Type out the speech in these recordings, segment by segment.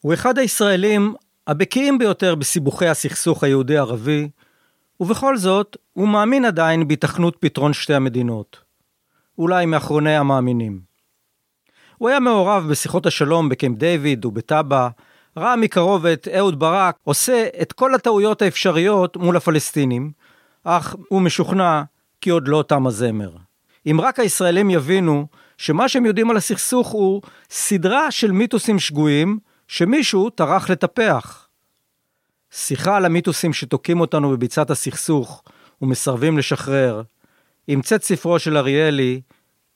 הוא אחד הישראלים הבקיאים ביותר בסיבוכי הסכסוך היהודי-ערבי, ובכל זאת, הוא מאמין עדיין בהיתכנות פתרון שתי המדינות. אולי מאחרוני המאמינים. הוא היה מעורב בשיחות השלום בקמפ דיוויד ובטאבה, ראה מקרוב את אהוד ברק עושה את כל הטעויות האפשריות מול הפלסטינים, אך הוא משוכנע כי עוד לא תם הזמר. אם רק הישראלים יבינו שמה שהם יודעים על הסכסוך הוא סדרה של מיתוסים שגויים שמישהו טרח לטפח. שיחה על המיתוסים שתוקעים אותנו בביצת הסכסוך ומסרבים לשחרר, עם צאת ספרו של אריאלי,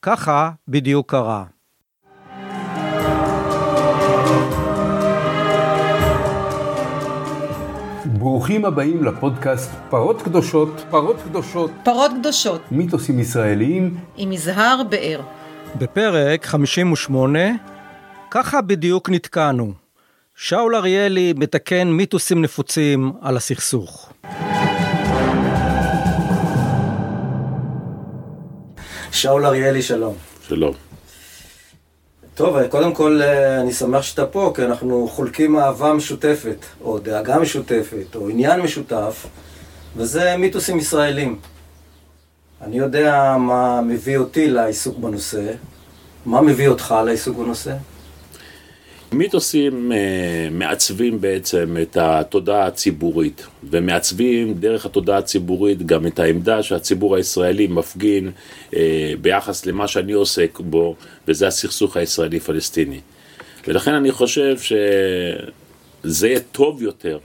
ככה בדיוק קרה. ברוכים הבאים לפודקאסט פרות קדושות, פרות קדושות, פרות קדושות, מיתוסים ישראליים עם יזהר באר. בפרק 58, ככה בדיוק נתקענו. שאול אריאלי מתקן מיתוסים נפוצים על הסכסוך. שאול אריאלי, שלום. שלום. טוב, קודם כל אה, אני שמח שאתה פה, כי אנחנו חולקים אהבה משותפת, או דאגה משותפת, או עניין משותף, וזה מיתוסים ישראלים. אני יודע מה מביא אותי לעיסוק בנושא. מה מביא אותך לעיסוק בנושא? מיתוסים אה, מעצבים בעצם את התודעה הציבורית, ומעצבים דרך התודעה הציבורית גם את העמדה שהציבור הישראלי מפגין אה, ביחס למה שאני עוסק בו, וזה הסכסוך הישראלי-פלסטיני. ולכן אני חושב שזה יהיה טוב יותר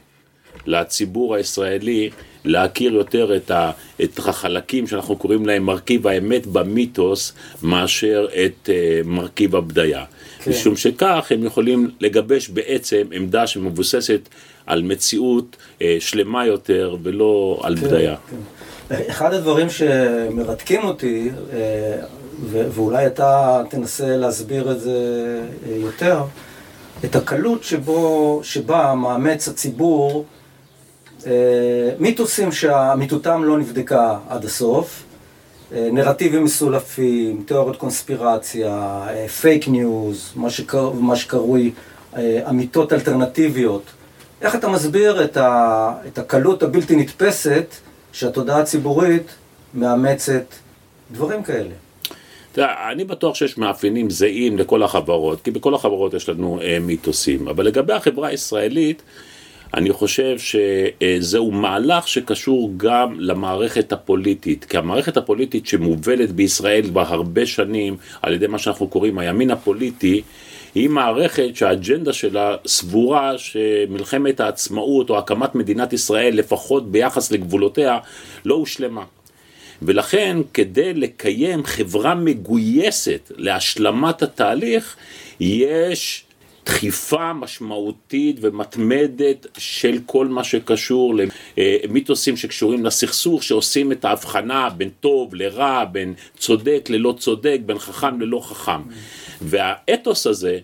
לציבור הישראלי להכיר יותר את, ה, את החלקים שאנחנו קוראים להם מרכיב האמת במיתוס, מאשר את uh, מרכיב הבדיה. כן. משום שכך הם יכולים לגבש בעצם עמדה שמבוססת על מציאות uh, שלמה יותר ולא על כן, בדיה. כן. אחד הדברים שמרתקים אותי, uh, ואולי אתה תנסה להסביר את זה יותר, את הקלות שבו, שבה מאמץ הציבור אה, מיתוסים שאמיתותם לא נבדקה עד הסוף, אה, נרטיבים מסולפים, תיאוריות קונספירציה, פייק אה, ניוז, מה, שקר, מה שקרוי אמיתות אלטרנטיביות. איך אתה מסביר את, ה, את הקלות הבלתי נתפסת שהתודעה הציבורית מאמצת דברים כאלה? תראה, אני בטוח שיש מאפיינים זהים לכל החברות, כי בכל החברות יש לנו אה, מיתוסים, אבל לגבי החברה הישראלית, אני חושב שזהו מהלך שקשור גם למערכת הפוליטית, כי המערכת הפוליטית שמובלת בישראל כבר הרבה שנים על ידי מה שאנחנו קוראים הימין הפוליטי, היא מערכת שהאג'נדה שלה סבורה שמלחמת העצמאות או הקמת מדינת ישראל, לפחות ביחס לגבולותיה, לא הושלמה. ולכן כדי לקיים חברה מגויסת להשלמת התהליך, יש דחיפה משמעותית ומתמדת של כל מה שקשור למיתוסים שקשורים לסכסוך, שעושים את ההבחנה בין טוב לרע, בין צודק ללא צודק, בין חכם ללא חכם. והאתוס הזה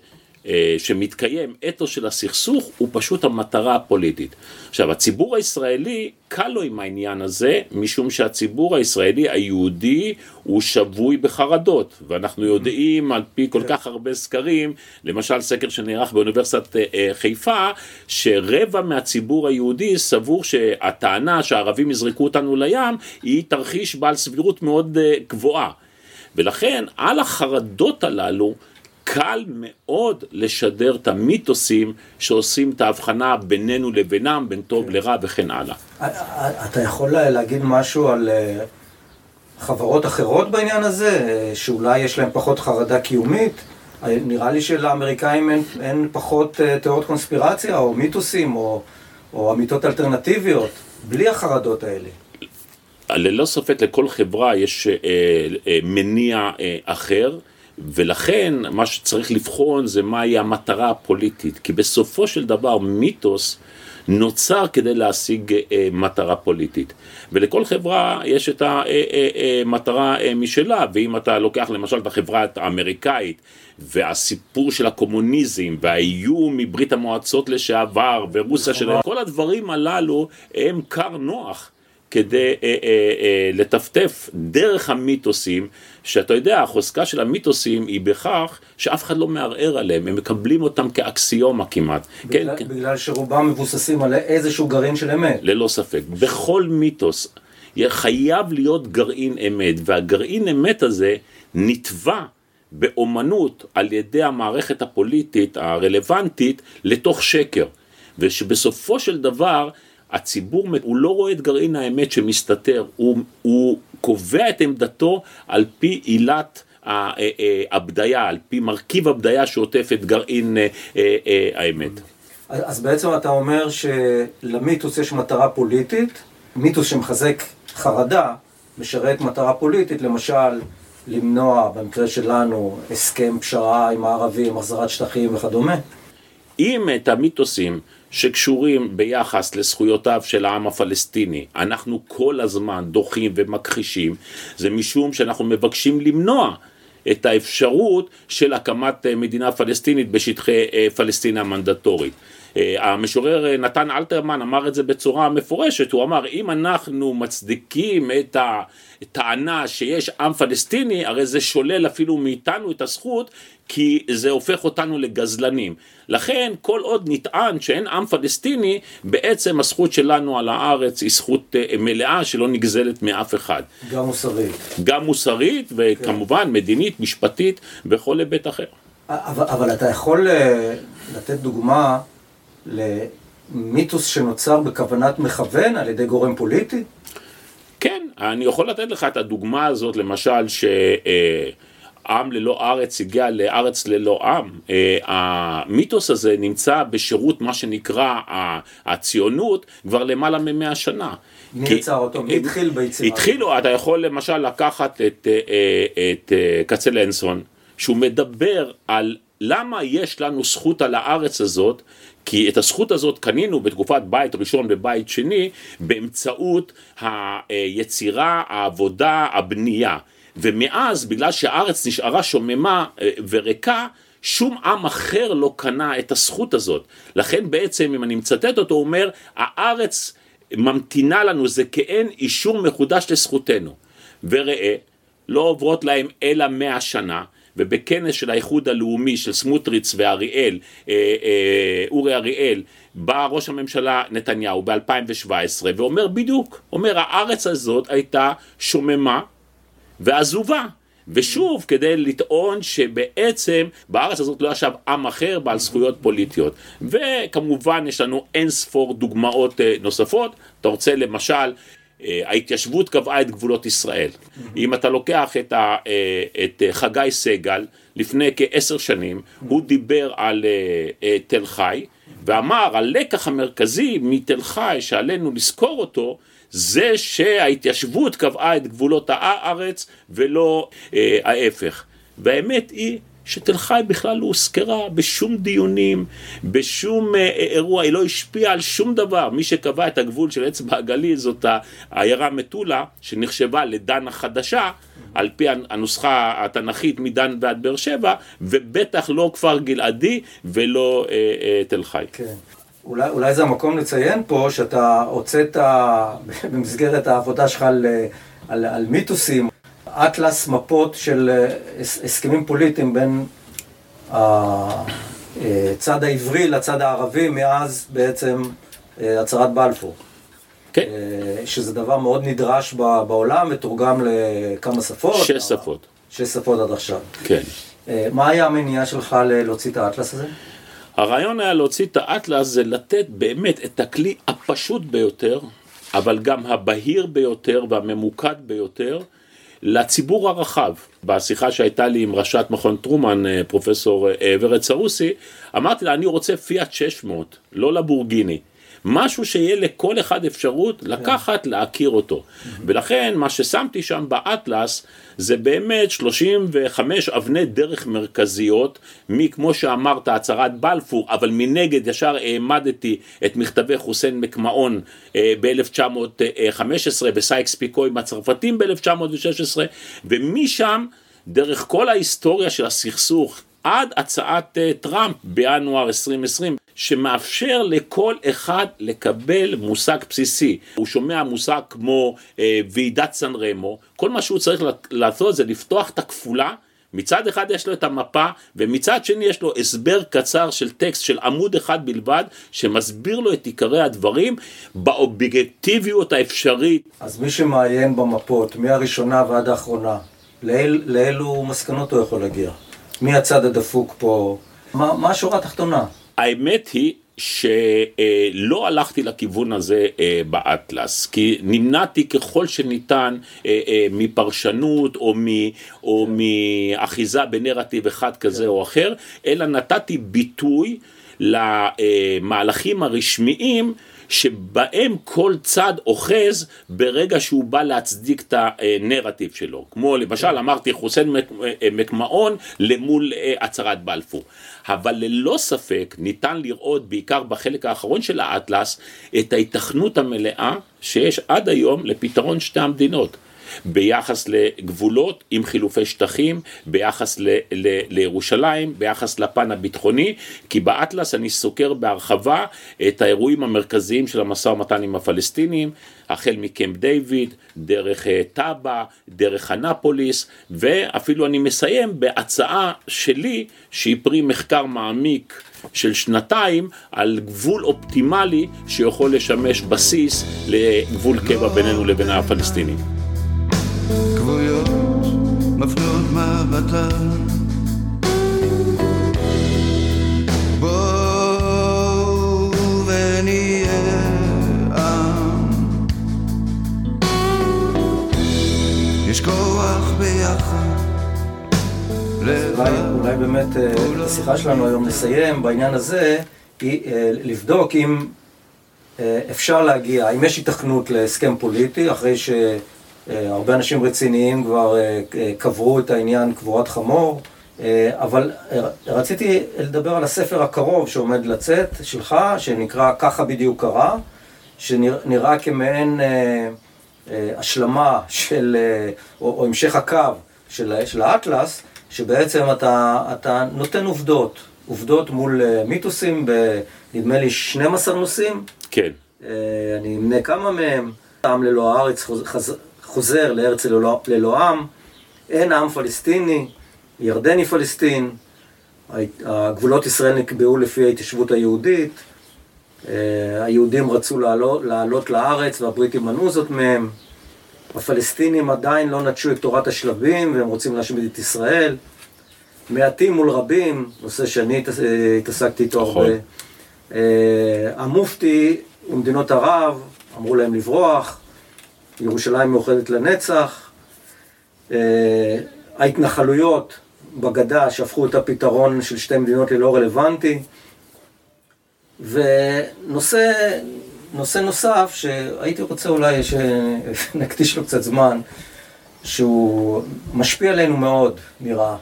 שמתקיים אתוס של הסכסוך הוא פשוט המטרה הפוליטית. עכשיו הציבור הישראלי קל לו עם העניין הזה משום שהציבור הישראלי היהודי הוא שבוי בחרדות ואנחנו יודעים על פי כל כך הרבה סקרים למשל סקר שנערך באוניברסיטת אה, אה, חיפה שרבע מהציבור היהודי סבור שהטענה שהערבים יזרקו אותנו לים היא תרחיש בעל סבירות מאוד גבוהה ולכן על החרדות הללו קל מאוד לשדר את המיתוסים שעושים את ההבחנה בינינו לבינם, בין טוב כן. לרע וכן הלאה. אתה יכול להגיד משהו על אה, חברות אחרות בעניין הזה, אה, שאולי יש להן פחות חרדה קיומית? אה, נראה לי שלאמריקאים אין, אין פחות תיאוריות קונספירציה או מיתוסים או, או אמיתות אלטרנטיביות, בלי החרדות האלה. ללא ספק לכל חברה יש אה, אה, מניע אה, אחר. ולכן מה שצריך לבחון זה מהי המטרה הפוליטית, כי בסופו של דבר מיתוס נוצר כדי להשיג אה, מטרה פוליטית. ולכל חברה יש את המטרה אה, אה, אה, משלה, ואם אתה לוקח למשל את החברה האמריקאית והסיפור של הקומוניזם והאיום מברית המועצות לשעבר ורוסיה נכון. שלהם, כל הדברים הללו הם כר נוח כדי אה, אה, אה, לטפטף דרך המיתוסים, שאתה יודע, החוזקה של המיתוסים היא בכך שאף אחד לא מערער עליהם, הם מקבלים אותם כאקסיומה כמעט. בגלל, כן, כן, בגלל שרובם מבוססים על איזשהו גרעין של אמת. ללא ספק. בכל מיתוס חייב להיות גרעין אמת, והגרעין אמת הזה נתבע באומנות על ידי המערכת הפוליטית הרלוונטית לתוך שקר. ושבסופו של דבר הציבור הוא לא רואה את גרעין האמת שמסתתר, הוא, הוא קובע את עמדתו על פי עילת הבדיה, על פי מרכיב הבדיה שעוטף את גרעין אה, אה, האמת. אז בעצם אתה אומר שלמיתוס יש מטרה פוליטית, מיתוס שמחזק חרדה משרת מטרה פוליטית, למשל למנוע, במקרה שלנו, הסכם פשרה עם הערבים, החזרת שטחים וכדומה? אם את המיתוסים שקשורים ביחס לזכויותיו של העם הפלסטיני, אנחנו כל הזמן דוחים ומכחישים, זה משום שאנחנו מבקשים למנוע את האפשרות של הקמת מדינה פלסטינית בשטחי אה, פלסטינה המנדטורית. אה, המשורר אה, נתן אלתרמן אמר את זה בצורה מפורשת, הוא אמר אם אנחנו מצדיקים את הטענה שיש עם פלסטיני, הרי זה שולל אפילו מאיתנו את הזכות כי זה הופך אותנו לגזלנים. לכן כל עוד נטען שאין עם פלסטיני, בעצם הזכות שלנו על הארץ היא זכות אה, מלאה שלא נגזלת מאף אחד. גם מוסרית. גם מוסרית וכמובן כן. מדינית, משפטית, בכל היבט אחר. אבל, אבל אתה יכול לתת דוגמה למיתוס שנוצר בכוונת מכוון על ידי גורם פוליטי? כן, אני יכול לתת לך את הדוגמה הזאת, למשל, שעם ללא ארץ הגיע לארץ ללא עם. אה, המיתוס הזה נמצא בשירות מה שנקרא הציונות כבר למעלה ממאה שנה. מי יצר אותו? מי התחיל ביצירה? התחילו, אתה יכול למשל לקחת את, אה, את אה, קצלנסון, שהוא מדבר על למה יש לנו זכות על הארץ הזאת כי את הזכות הזאת קנינו בתקופת בית ראשון ובית שני באמצעות היצירה, העבודה, הבנייה. ומאז, בגלל שהארץ נשארה שוממה אה, וריקה, שום עם אחר לא קנה את הזכות הזאת. לכן בעצם, אם אני מצטט אותו, הוא אומר, הארץ ממתינה לנו, זה כאין אישור מחודש לזכותנו. וראה, לא עוברות להם אלא מאה שנה, ובכנס של האיחוד הלאומי של סמוטריץ ואריאל, אה, אה, אורי אריאל, בא ראש הממשלה נתניהו ב-2017 ואומר בדיוק, אומר הארץ הזאת הייתה שוממה ועזובה. ושוב, כדי לטעון שבעצם בארץ הזאת לא ישב עם אחר בעל זכויות פוליטיות. וכמובן יש לנו אין ספור דוגמאות אה, נוספות. אתה רוצה למשל ההתיישבות קבעה את גבולות ישראל. אם אתה לוקח את, ה, אה, את אה, חגי סגל, לפני כעשר שנים, הוא דיבר על תל חי, ואמר הלקח המרכזי מתל חי שעלינו לזכור אותו, זה שההתיישבות קבעה את גבולות הארץ ולא ההפך. והאמת היא שתל חי בכלל לא הוזכרה בשום דיונים, בשום אה, אה, אירוע, היא לא השפיעה על שום דבר. מי שקבע את הגבול של אצבע הגליל זאת העיירה מטולה, שנחשבה לדן החדשה, על פי הנוסחה התנ"כית מדן ועד באר שבע, ובטח לא כפר גלעדי ולא אה, אה, תל חי. כן. אולי, אולי זה המקום לציין פה שאתה הוצאת במסגרת העבודה שלך על, על, על מיתוסים, אטלס מפות של אה, הסכמים פוליטיים בין הצד העברי לצד הערבי מאז בעצם אה, הצהרת בלפור. כן. אה, שזה דבר מאוד נדרש בעולם, מתורגם לכמה שפות. שש שפות. שש שפות עד עכשיו. כן. מה היה המניעה שלך להוציא את האטלס הזה? הרעיון היה להוציא את האטלס זה לתת באמת את הכלי הפשוט ביותר, אבל גם הבהיר ביותר והממוקד ביותר, לציבור הרחב. בשיחה שהייתה לי עם ראשת מכון טרומן, אה, פרופסור אה, ורד סרוסי, אמרתי לה, אני רוצה פיאט 600, לא לבורגיני. משהו שיהיה לכל אחד אפשרות לקחת, להכיר אותו. ולכן מה ששמתי שם באטלס זה באמת 35 אבני דרך מרכזיות, מכמו שאמרת הצהרת בלפור, אבל מנגד ישר העמדתי את מכתבי חוסיין מקמאון אה, ב-1915 וסייקס פיקו עם הצרפתים ב-1916, ומשם דרך כל ההיסטוריה של הסכסוך עד הצעת אה, טראמפ בינואר 2020, שמאפשר לכל אחד לקבל מושג בסיסי. הוא שומע מושג כמו אה, ועידת סן רמו, כל מה שהוא צריך לעשות זה לפתוח את הכפולה מצד אחד יש לו את המפה, ומצד שני יש לו הסבר קצר של טקסט של עמוד אחד בלבד, שמסביר לו את עיקרי הדברים באובייקטיביות האפשרית. אז מי שמעיין במפות, מהראשונה ועד האחרונה, לאל, לאילו מסקנות הוא יכול להגיע? מי הצד הדפוק פה? מה, מה השורה התחתונה? האמת היא שלא הלכתי לכיוון הזה אה, באטלס, כי נמנעתי ככל שניתן אה, אה, מפרשנות או, מ, או מאחיזה בנרטיב אחד כזה או אחר, אלא נתתי ביטוי למהלכים הרשמיים שבהם כל צד אוחז ברגע שהוא בא להצדיק את הנרטיב שלו. כמו למשל אמרתי חוסיין מקמאון למול הצהרת בלפור. אבל ללא ספק ניתן לראות בעיקר בחלק האחרון של האטלס את ההיתכנות המלאה שיש עד היום לפתרון שתי המדינות. ביחס לגבולות עם חילופי שטחים, ביחס ל, ל, לירושלים, ביחס לפן הביטחוני, כי באטלס אני סוקר בהרחבה את האירועים המרכזיים של המשא ומתן עם הפלסטינים, החל מקמפ דיוויד, דרך אה, טאבה, דרך אנפוליס, ואפילו אני מסיים בהצעה שלי שהיא פרי מחקר מעמיק של שנתיים על גבול אופטימלי שיכול לשמש בסיס לגבול קבע בינינו לבין הפלסטינים. כבויות מפנות מבטן בואו ונהיה עם. יש כוח ביחד. אולי, אולי באמת אה, את השיחה שלנו היום נסיים בעניין הזה, היא אה, לבדוק אם אה, אפשר להגיע, אם יש התכנות להסכם פוליטי, אחרי ש... אה, הרבה אנשים רציניים כבר אה, אה, קברו את העניין קבורת חמור, אבל רציתי לדבר על הספר הקרוב שעומד לצאת, שלך, שנקרא "ככה בדיוק קרה", שנראה כמעין השלמה של, או, או המשך הקו של, של האטלס, שבעצם אתה, אתה נותן עובדות, עובדות מול מיתוסים, בנדמה לי 12 נושאים. כן. אני אמנה כמה מהם. עם ללא הארץ, חז... חוזר לארץ ללא, ללא עם, אין עם פלסטיני, ירדני פלסטין, הגבולות ישראל נקבעו לפי ההתיישבות היהודית, אה, היהודים רצו לעלות, לעלות לארץ והבריטים מנעו זאת מהם, הפלסטינים עדיין לא נטשו את תורת השלבים והם רוצים להשמיד את ישראל, מעטים מול רבים, נושא שאני התעסקתי איתו נכון. הרבה, אה, המופתי ומדינות ערב אמרו להם לברוח, ירושלים מאוחדת לנצח, אה, ההתנחלויות בגדה שהפכו את הפתרון של שתי מדינות ללא רלוונטי, ונושא נושא נוסף שהייתי רוצה אולי שנקדיש לו קצת זמן, שהוא משפיע עלינו מאוד, נראה,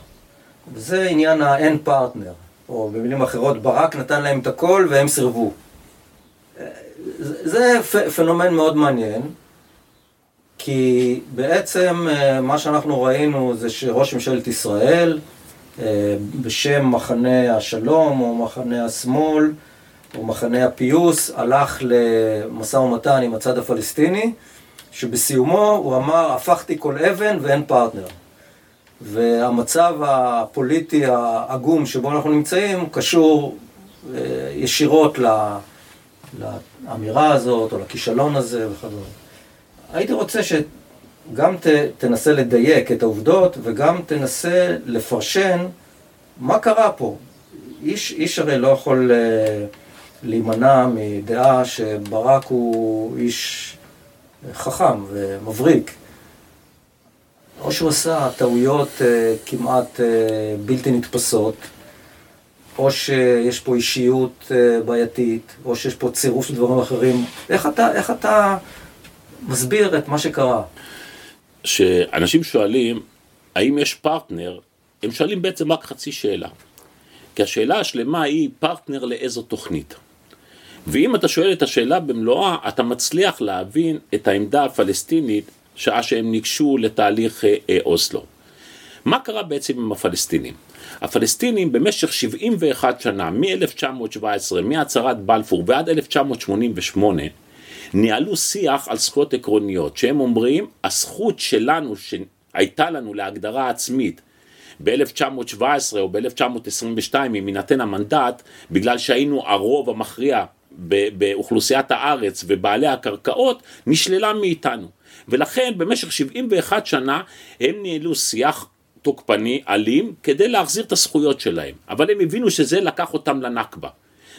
וזה עניין האין פרטנר, או במילים אחרות, ברק נתן להם את הכל והם סירבו. אה, זה פנומן מאוד מעניין, כי בעצם אה, מה שאנחנו ראינו זה שראש ממשלת ישראל, אה, בשם מחנה השלום או מחנה השמאל או מחנה הפיוס, הלך למשא ומתן עם הצד הפלסטיני, שבסיומו הוא אמר, הפכתי כל אבן ואין פרטנר. והמצב הפוליטי העגום שבו אנחנו נמצאים קשור אה, ישירות לאמירה הזאת או לכישלון הזה וכדומה. הייתי רוצה שגם ת, תנסה לדייק את העובדות וגם תנסה לפרשן מה קרה פה. איש, איש הרי לא יכול uh, להימנע מדעה שברק הוא איש חכם ומבריק. או שהוא עשה טעויות uh, כמעט uh, בלתי נתפסות, או שיש פה אישיות uh, בעייתית, או שיש פה צירוף של דברים אחרים. איך אתה, איך אתה מסביר את מה שקרה. שאנשים שואלים, האם יש פרטנר, הם שואלים בעצם רק חצי שאלה. כי השאלה השלמה היא פרטנר לאיזו תוכנית. ואם אתה שואל את השאלה במלואה, אתה מצליח להבין את העמדה הפלסטינית שעה שהם ניגשו לתהליך אה, אה, אוסלו. מה קרה בעצם עם הפלסטינים? הפלסטינים במשך 71 שנה, מ-1917, מהצהרת בלפור ועד 1988, ניהלו שיח על זכויות עקרוניות, שהם אומרים, הזכות שלנו, שהייתה לנו להגדרה עצמית, ב-1917 או ב-1922, אם יינתן המנדט, בגלל שהיינו הרוב המכריע באוכלוסיית הארץ ובעלי הקרקעות, נשללה מאיתנו. ולכן במשך 71 שנה הם ניהלו שיח תוקפני, אלים, כדי להחזיר את הזכויות שלהם. אבל הם הבינו שזה לקח אותם לנכבה.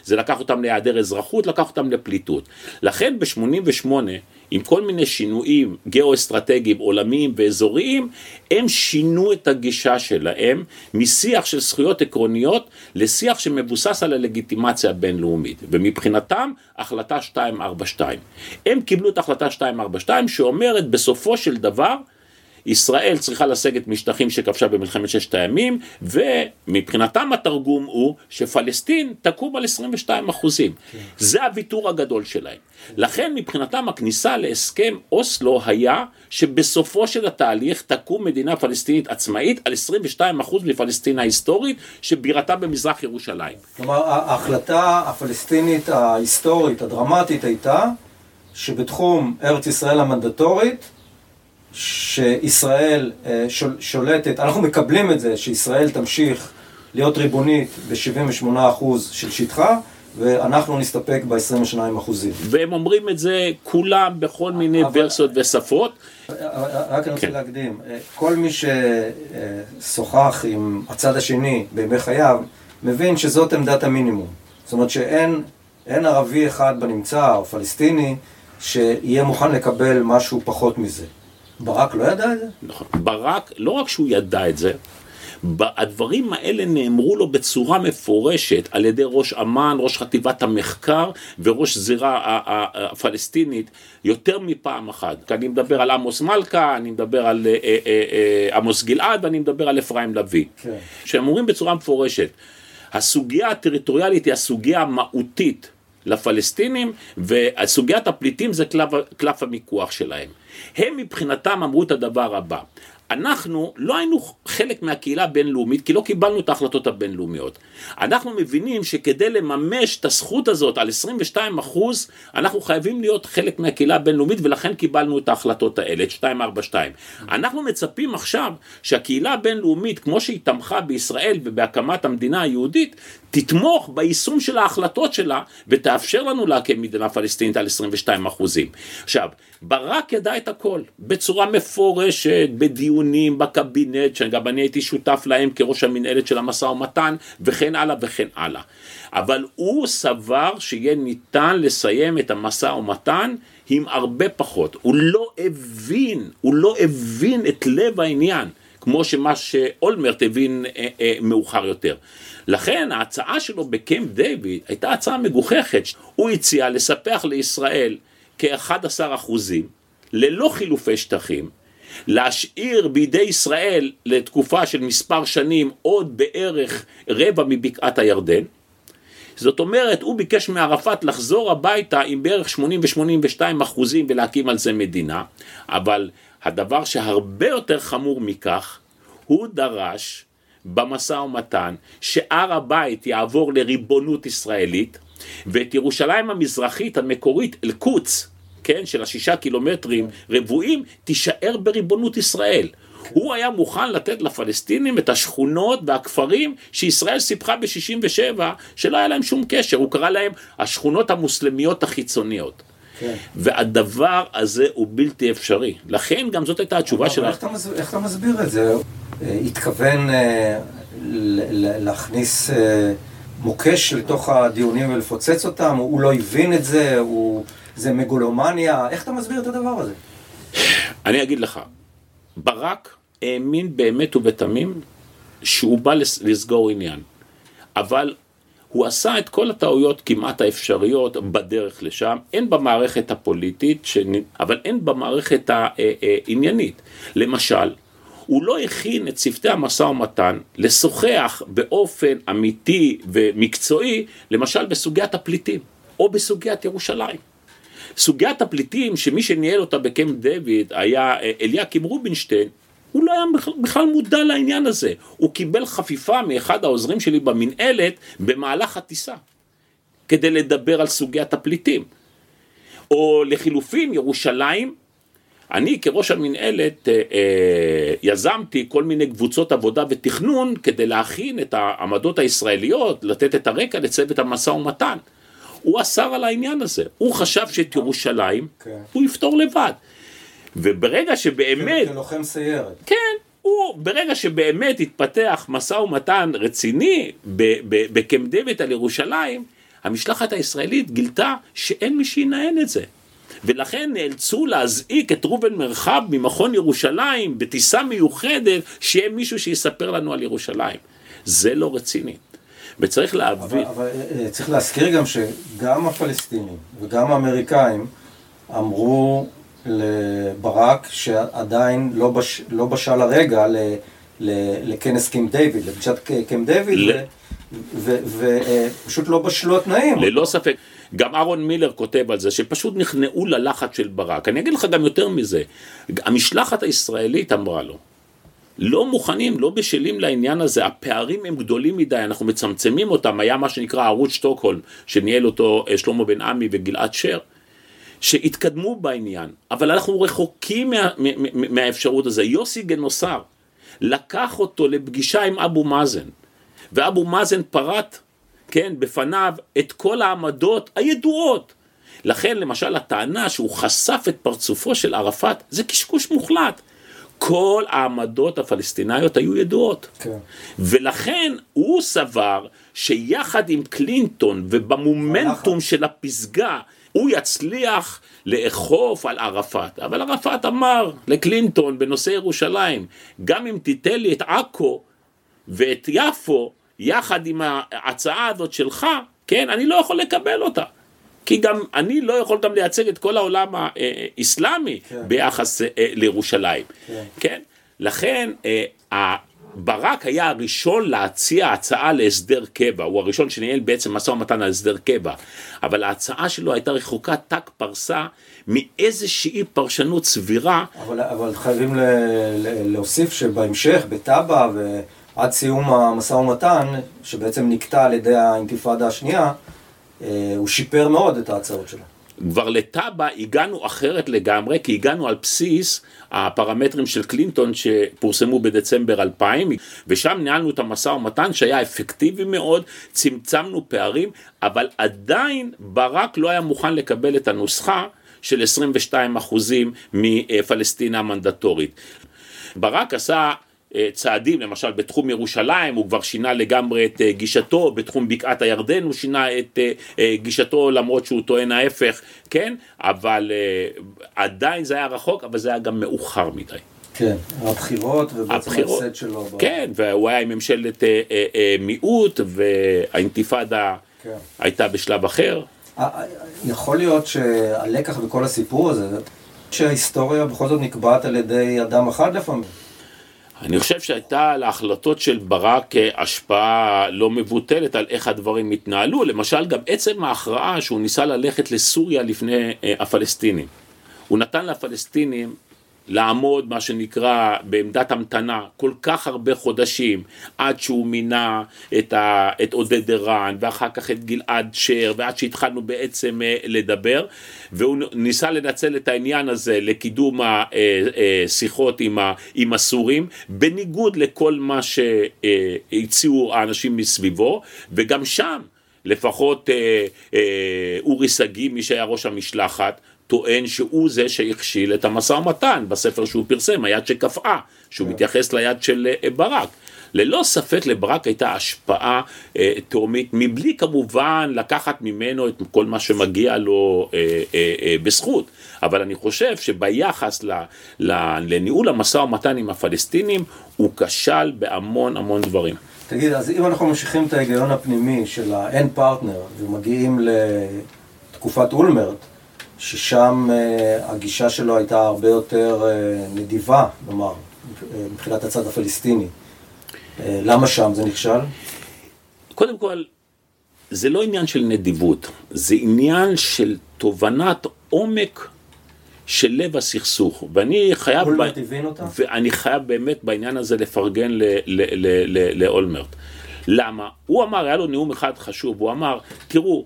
זה לקח אותם להיעדר אזרחות, לקח אותם לפליטות. לכן ב-88, עם כל מיני שינויים גיאו-אסטרטגיים עולמיים ואזוריים, הם שינו את הגישה שלהם משיח של זכויות עקרוניות לשיח שמבוסס על הלגיטימציה הבינלאומית. ומבחינתם, החלטה 242. הם קיבלו את החלטה 242 שאומרת בסופו של דבר, ישראל צריכה לסגת משטחים שכבשה במלחמת ששת הימים, ומבחינתם התרגום הוא שפלסטין תקום על 22 אחוזים. כן. זה הוויתור הגדול שלהם. לכן מבחינתם הכניסה להסכם אוסלו היה שבסופו של התהליך תקום מדינה פלסטינית עצמאית על 22 אחוז מפלסטין ההיסטורית שבירתה במזרח ירושלים. כלומר ההחלטה הפלסטינית ההיסטורית הדרמטית הייתה שבתחום ארץ ישראל המנדטורית שישראל אה, שולטת, אנחנו מקבלים את זה שישראל תמשיך להיות ריבונית ב-78% של שטחה ואנחנו נסתפק ב-22 והם אומרים את זה כולם בכל מיני אבל... ורסיות ושפות. רק אני רוצה כן. להקדים, כל מי ששוחח עם הצד השני בימי חייו, מבין שזאת עמדת המינימום. זאת אומרת שאין ערבי אחד בנמצא, או פלסטיני, שיהיה מוכן לקבל משהו פחות מזה. ברק לא ידע את זה? נכון. ברק, לא רק שהוא ידע את זה, הדברים האלה נאמרו לו בצורה מפורשת על ידי ראש אמ"ן, ראש חטיבת המחקר וראש זירה הפלסטינית יותר מפעם אחת. אני מדבר על עמוס מלכה, אני מדבר על אה, אה, אה, עמוס גלעד ואני מדבר על אפרים לביא. כן. שהם אומרים בצורה מפורשת, הסוגיה הטריטוריאלית היא הסוגיה המהותית לפלסטינים וסוגיית הפליטים זה קלף, קלף המיקוח שלהם. הם מבחינתם אמרו את הדבר הבא, אנחנו לא היינו חלק מהקהילה הבינלאומית כי לא קיבלנו את ההחלטות הבינלאומיות. אנחנו מבינים שכדי לממש את הזכות הזאת על 22 אחוז, אנחנו חייבים להיות חלק מהקהילה הבינלאומית ולכן קיבלנו את ההחלטות האלה, את 242. אנחנו מצפים עכשיו שהקהילה הבינלאומית, כמו שהיא תמכה בישראל ובהקמת המדינה היהודית, תתמוך ביישום של ההחלטות שלה ותאפשר לנו להקים מדינה פלסטינית על 22 אחוזים. עכשיו, ברק ידע את הכל, בצורה מפורשת, בדיונים, בקבינט, שגם אני הייתי שותף להם כראש המנהלת של המשא ומתן, וכן הלאה וכן הלאה. אבל הוא סבר שיהיה ניתן לסיים את המשא ומתן עם הרבה פחות. הוא לא הבין, הוא לא הבין את לב העניין. כמו שמה שאולמרט הבין אה, אה, מאוחר יותר. לכן ההצעה שלו בקמפ דיוויד הייתה הצעה מגוחכת. הוא הציע לספח לישראל כ-11 אחוזים, ללא חילופי שטחים, להשאיר בידי ישראל לתקופה של מספר שנים עוד בערך רבע מבקעת הירדן. זאת אומרת, הוא ביקש מערפאת לחזור הביתה עם בערך 80 ו-82 אחוזים ולהקים על זה מדינה, אבל הדבר שהרבה יותר חמור מכך, הוא דרש במשא ומתן שהר הבית יעבור לריבונות ישראלית ואת ירושלים המזרחית המקורית אל-קודס, כן, של השישה קילומטרים רבועים, תישאר בריבונות ישראל. הוא היה מוכן לתת לפלסטינים את השכונות והכפרים שישראל סיפחה ב-67, שלא היה להם שום קשר, הוא קרא להם השכונות המוסלמיות החיצוניות. כן. והדבר הזה הוא בלתי אפשרי. לכן גם זאת הייתה התשובה שלך. איך, איך אתה מסביר את זה? אה, התכוון אה, להכניס אה, מוקש לתוך הדיונים ולפוצץ אותם? הוא לא הבין את זה? הוא... זה מגולומניה? איך אתה מסביר את הדבר הזה? אני אגיד לך, ברק האמין באמת ובתמים שהוא בא לסגור עניין. אבל הוא עשה את כל הטעויות כמעט האפשריות בדרך לשם, הן במערכת הפוליטית, ש... אבל הן במערכת העניינית. למשל, הוא לא הכין את צוותי המשא ומתן לשוחח באופן אמיתי ומקצועי, למשל בסוגיית הפליטים, או בסוגיית ירושלים. סוגיית הפליטים, שמי שניהל אותה בקמפ דיוויד היה אליקים רובינשטיין, הוא לא היה בכלל מודע לעניין הזה. הוא קיבל חפיפה מאחד העוזרים שלי במנהלת במהלך הטיסה, כדי לדבר על סוגיית הפליטים. או לחילופין, ירושלים, אני כראש המנהלת אה, אה, יזמתי כל מיני קבוצות עבודה ותכנון כדי להכין את העמדות הישראליות, לתת את הרקע לצוות המשא ומתן. הוא אסר על העניין הזה, הוא חשב שאת ירושלים כן. הוא יפתור לבד. וברגע שבאמת... כלוחם סיירת. כן, הוא, ברגע שבאמת התפתח משא ומתן רציני בקמפ דיוויד על ירושלים, המשלחת הישראלית גילתה שאין מי שינהל את זה. ולכן נאלצו להזעיק את ראובן מרחב ממכון ירושלים בטיסה מיוחדת, שיהיה מישהו שיספר לנו על ירושלים. זה לא רציני. וצריך להבין... אבל, אבל אה, צריך להזכיר גם שגם הפלסטינים וגם האמריקאים אמרו לברק שעדיין לא, בש, לא בשל הרגע ל, ל, לכנס קמפ דיוויד, לפגישת קמפ דיוויד, ל... ופשוט אה, לא בשלו התנאים. ללא ספק. גם אהרון מילר כותב על זה, שפשוט נכנעו ללחץ של ברק. אני אגיד לך גם יותר מזה, המשלחת הישראלית אמרה לו, לא מוכנים, לא בשלים לעניין הזה, הפערים הם גדולים מדי, אנחנו מצמצמים אותם, היה מה שנקרא ערוץ שטוקהולם, שניהל אותו אה, שלמה בן עמי וגלעד שר, שהתקדמו בעניין, אבל אנחנו רחוקים מה, מה, מהאפשרות הזה. יוסי גנוסר לקח אותו לפגישה עם אבו מאזן, ואבו מאזן פרט כן, בפניו את כל העמדות הידועות. לכן למשל הטענה שהוא חשף את פרצופו של ערפאת זה קשקוש מוחלט. כל העמדות הפלסטיניות היו ידועות. כן. ולכן הוא סבר שיחד עם קלינטון ובמומנטום של הפסגה הוא יצליח לאכוף על ערפאת. אבל ערפאת אמר לקלינטון בנושא ירושלים, גם אם תיתן לי את עכו ואת יפו, יחד עם ההצעה הזאת שלך, כן, אני לא יכול לקבל אותה. כי גם אני לא יכול גם לייצג את כל העולם האסלאמי כן. ביחס אה, לירושלים, כן. כן? לכן אה, ברק היה הראשון להציע הצעה להסדר קבע, הוא הראשון שניהל בעצם משא ומתן על הסדר קבע, אבל ההצעה שלו הייתה רחוקה ת"ק פרסה מאיזושהי פרשנות סבירה. אבל, אבל חייבים ל, ל, להוסיף שבהמשך, בטאבה ו... עד סיום המשא ומתן, שבעצם נקטע על ידי האינתיפאדה השנייה, הוא שיפר מאוד את ההצעות שלו. כבר לטאבה הגענו אחרת לגמרי, כי הגענו על בסיס הפרמטרים של קלינטון שפורסמו בדצמבר 2000, ושם ניהלנו את המשא ומתן שהיה אפקטיבי מאוד, צמצמנו פערים, אבל עדיין ברק לא היה מוכן לקבל את הנוסחה של 22 אחוזים מפלסטינה המנדטורית. ברק עשה אה, צעדים, למשל בתחום ירושלים הוא כבר שינה לגמרי את אה, גישתו, בתחום בקעת הירדן הוא שינה את אה, גישתו למרות שהוא טוען ההפך, כן? אבל עדיין זה היה רחוק, אבל זה היה גם מאוחר מדי. כן, הבחירות ובעצם ההפסד שלו. כן, והוא היה עם ממשלת מיעוט והאינתיפאדה כן. הייתה בשלב אחר. יכול להיות שהלקח בכל הסיפור הזה, שההיסטוריה בכל זאת נקבעת על ידי אדם אחד לפעמים. אני חושב שהייתה להחלטות של ברק השפעה לא מבוטלת על איך הדברים התנהלו, למשל גם עצם ההכרעה שהוא ניסה ללכת לסוריה לפני אה, הפלסטינים. הוא נתן לפלסטינים לעמוד מה שנקרא בעמדת המתנה כל כך הרבה חודשים עד שהוא מינה את, ה, את עודד ערן ואחר כך את גלעד שר ועד שהתחלנו בעצם אה, לדבר. והוא ניסה לנצל את העניין הזה לקידום השיחות אה, אה, עם, עם הסורים בניגוד לכל מה שהציעו האנשים מסביבו. וגם שם לפחות אה, אה, אורי שגיא, מי שהיה ראש המשלחת, טוען שהוא זה שהכשיל את המשא ומתן בספר שהוא פרסם, היד שקפאה, שהוא מתייחס ליד של אה, ברק. ללא ספק לברק הייתה השפעה אה, תאומית, מבלי כמובן לקחת ממנו את כל מה שמגיע לו אה, אה, אה, בזכות. אבל אני חושב שביחס ל, ל, לניהול המשא ומתן עם הפלסטינים, הוא כשל בהמון המון דברים. תגיד, אז אם אנחנו ממשיכים את ההיגיון הפנימי של האין פרטנר ומגיעים לתקופת אולמרט, ששם uh, הגישה שלו הייתה הרבה יותר uh, נדיבה, נאמר, מבחינת הצד הפלסטיני. למה שם זה נכשל? קודם כל, זה לא עניין של נדיבות, זה עניין של תובנת עומק של לב הסכסוך, ואני חייב, אותה? ואני חייב באמת בעניין הזה לפרגן לאולמרט. למה? הוא אמר, היה לו נאום אחד חשוב, הוא אמר, תראו,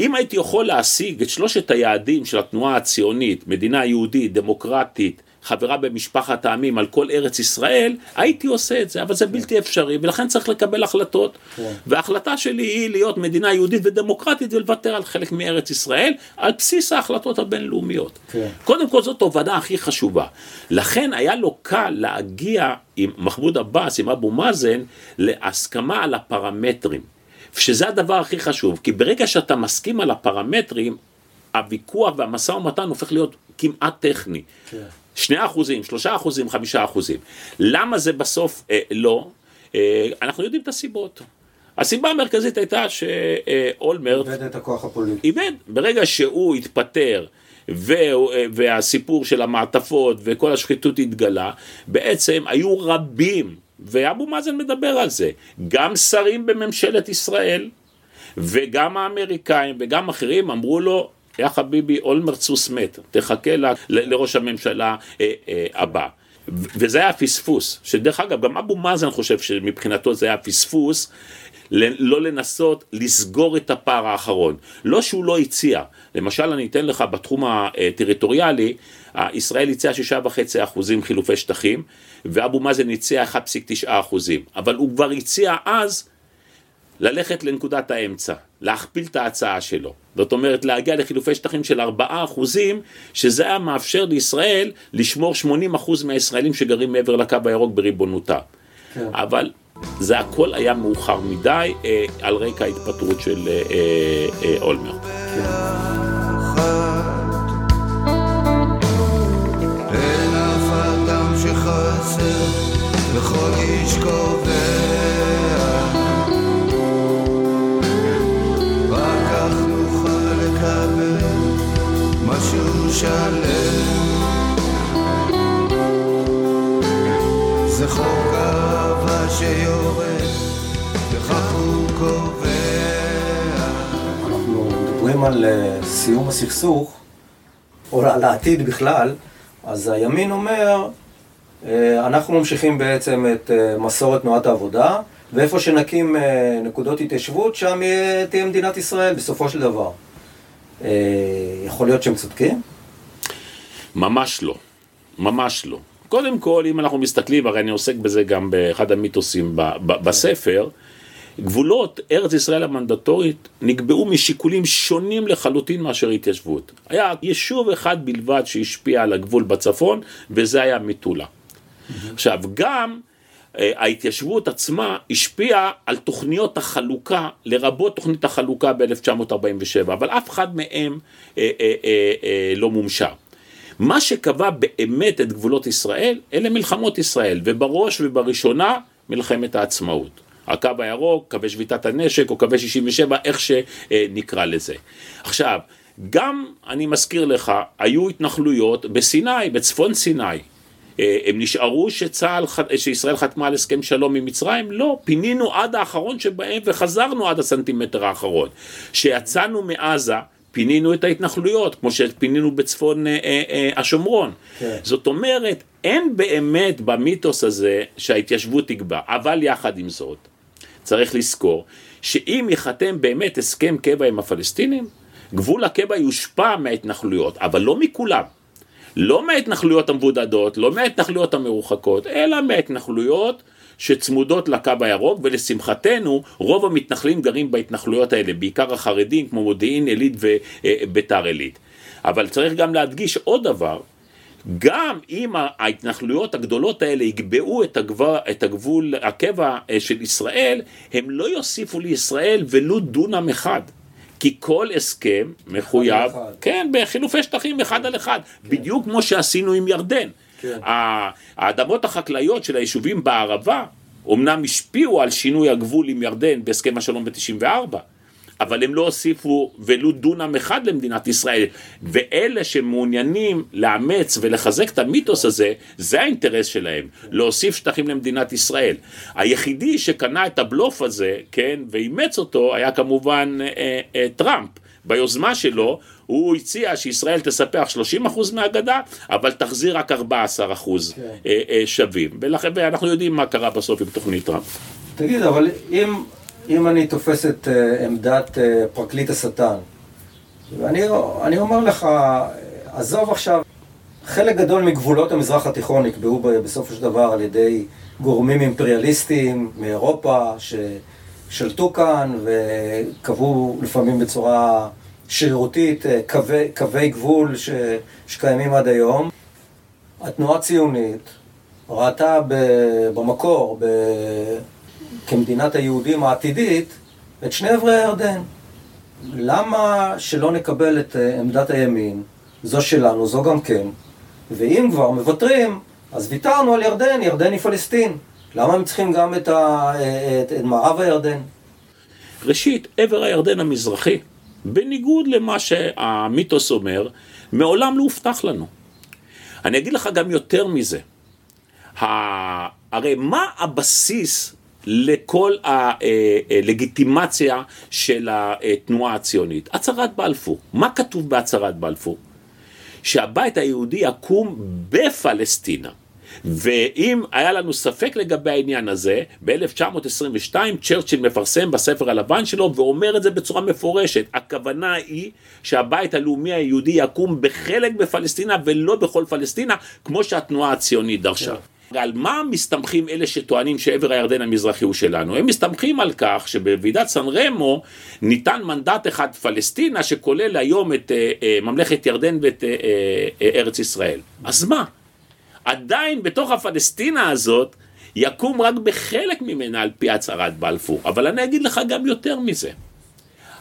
אם הייתי יכול להשיג את שלושת היעדים של התנועה הציונית, מדינה יהודית, דמוקרטית, חברה במשפחת העמים על כל ארץ ישראל, הייתי עושה את זה, אבל זה בלתי אפשרי, ולכן צריך לקבל החלטות. וההחלטה שלי היא להיות מדינה יהודית ודמוקרטית ולוותר על חלק מארץ ישראל, על בסיס ההחלטות הבינלאומיות. כן. קודם כל זאת תובנה הכי חשובה. לכן היה לו קל להגיע עם מחמוד עבאס, עם אבו מאזן, להסכמה על הפרמטרים. שזה הדבר הכי חשוב, כי ברגע שאתה מסכים על הפרמטרים, הוויכוח והמשא ומתן הופך להיות כמעט טכני. שני אחוזים, שלושה אחוזים, חמישה אחוזים. למה זה בסוף אה, לא? אה, אנחנו יודעים את הסיבות. הסיבה המרכזית הייתה שאולמרט איבד את הכוח הפוליטי. איבד. ברגע שהוא התפטר והוא- והסיפור של המעטפות וכל השחיתות התגלה, בעצם היו רבים, ואבו מאזן מדבר על זה, גם שרים בממשלת ישראל וגם האמריקאים וגם אחרים אמרו לו, יא חביבי, אולמרט סוס מת, תחכה לראש הממשלה אה, אה, הבא. וזה היה פספוס, שדרך אגב, גם אבו מאזן חושב שמבחינתו זה היה פספוס, לא לנסות לסגור את הפער האחרון. לא שהוא לא הציע, למשל אני אתן לך בתחום הטריטוריאלי, ישראל הציעה שישה וחצי אחוזים חילופי שטחים, ואבו מאזן הציע 1.9 אחוזים, אבל הוא כבר הציע אז ללכת לנקודת האמצע, להכפיל את ההצעה שלו. זאת אומרת, להגיע לחילופי שטחים של 4 אחוזים, שזה היה מאפשר לישראל לשמור 80 אחוז מהישראלים שגרים מעבר לקו הירוק בריבונותה. כן. אבל זה הכל היה מאוחר מדי אה, על רקע ההתפטרות של אה, אה, אה, אולמרט. שלם זה חוק אהבה שיורד וכך הוא קובע אנחנו מדברים על אה, סיום הסכסוך, או על העתיד בכלל, אז הימין אומר, אה, אנחנו ממשיכים בעצם את אה, מסורת תנועת העבודה, ואיפה שנקים נקודות התיישבות, שם תהיה מדינת ישראל בסופו של דבר. יכול להיות שהם צודקים? ממש לא, ממש לא. קודם כל, אם אנחנו מסתכלים, הרי אני עוסק בזה גם באחד המיתוסים ב- ב- בספר, גבולות ארץ ישראל המנדטורית נקבעו משיקולים שונים לחלוטין מאשר התיישבות. היה יישוב אחד בלבד שהשפיע על הגבול בצפון, וזה היה מטולה. עכשיו, גם אה, ההתיישבות עצמה השפיעה על תוכניות החלוקה, לרבות תוכנית החלוקה ב-1947, אבל אף אחד מהם אה, אה, אה, אה, לא מומשה. מה שקבע באמת את גבולות ישראל, אלה מלחמות ישראל, ובראש ובראשונה מלחמת העצמאות. הקו הירוק, קווי שביתת הנשק, או קווי 67, איך שנקרא לזה. עכשיו, גם, אני מזכיר לך, היו התנחלויות בסיני, בצפון סיני. אה, הם נשארו שצה"ל, שישראל חתמה על הסכם שלום עם מצרים? לא, פינינו עד האחרון שבהם וחזרנו עד הסנטימטר האחרון. כשיצאנו מעזה, פינינו את ההתנחלויות, כמו שפינינו בצפון אה, אה, אה, השומרון. כן. זאת אומרת, אין באמת במיתוס הזה שההתיישבות תקבע, אבל יחד עם זאת, צריך לזכור שאם ייחתם באמת הסכם קבע עם הפלסטינים, גבול הקבע יושפע מההתנחלויות, אבל לא מכולם. לא מההתנחלויות המבודדות, לא מההתנחלויות המרוחקות, אלא מההתנחלויות שצמודות לקו הירוק, ולשמחתנו, רוב המתנחלים גרים בהתנחלויות האלה, בעיקר החרדים, כמו מודיעין עילית וביתר עילית. אבל צריך גם להדגיש עוד דבר, גם אם ההתנחלויות הגדולות האלה יקבעו את הגבול, את הגבול הקבע אה, של ישראל, הם לא יוסיפו לישראל ולו דונם אחד. כי כל הסכם מחויב. כן, בחילופי שטחים אחד על אחד, בדיוק כמו שעשינו עם ירדן. כן. האדמות החקלאיות של היישובים בערבה, אמנם השפיעו על שינוי הגבול עם ירדן בהסכם השלום ב-94, אבל הם לא הוסיפו ולו דונם אחד למדינת ישראל. ואלה שמעוניינים לאמץ ולחזק את המיתוס הזה, זה האינטרס שלהם, להוסיף שטחים למדינת ישראל. היחידי שקנה את הבלוף הזה, כן, ואימץ אותו, היה כמובן אה, אה, טראמפ. ביוזמה שלו, הוא הציע שישראל תספח 30% מהגדה, אבל תחזיר רק 14% כן. אה, אה, שווים. ולכן, ואנחנו יודעים מה קרה בסוף עם תוכנית טראמפ. תגיד, אבל אם, אם אני תופס את uh, עמדת פרקליט השטן, ואני אני אומר לך, עזוב עכשיו, חלק גדול מגבולות המזרח התיכון נקבעו בסופו של דבר על ידי גורמים אימפריאליסטיים מאירופה ששלטו כאן וקבעו לפעמים בצורה שרירותית אה, קווי, קווי גבול ש, שקיימים עד היום. התנועה הציונית ראתה ב- במקור, ב- כמדינת היהודים העתידית, את שני עברי הירדן. למה שלא נקבל את אה, עמדת הימין, זו שלנו, זו גם כן, ואם כבר מוותרים, אז ויתרנו על ירדן, ירדן היא פלסטין. למה הם צריכים גם את, ה, אה, את, את מערב הירדן? ראשית, עבר הירדן המזרחי, בניגוד למה שהמיתוס אומר, מעולם לא הובטח לנו. אני אגיד לך גם יותר מזה. הרי מה הבסיס לכל הלגיטימציה של התנועה הציונית? הצהרת בלפור. מה כתוב בהצהרת בלפור? שהבית היהודי יקום בפלסטינה. ואם היה לנו ספק לגבי העניין הזה, ב-1922 צ'רצ'יל מפרסם בספר הלבן שלו ואומר את זה בצורה מפורשת. הכוונה היא שהבית הלאומי היהודי יקום בחלק בפלסטינה ולא בכל פלסטינה, כמו שהתנועה הציונית דרשה. על מה מסתמכים אלה שטוענים שעבר הירדן המזרחי הוא שלנו? הם מסתמכים על כך שבוועידת סן רמו ניתן מנדט אחד פלסטינה שכולל היום את אה, אה, ממלכת ירדן ואת אה, אה, ארץ ישראל. אז מה? עדיין בתוך הפלסטינה הזאת יקום רק בחלק ממנה על פי הצהרת בלפור. אבל אני אגיד לך גם יותר מזה.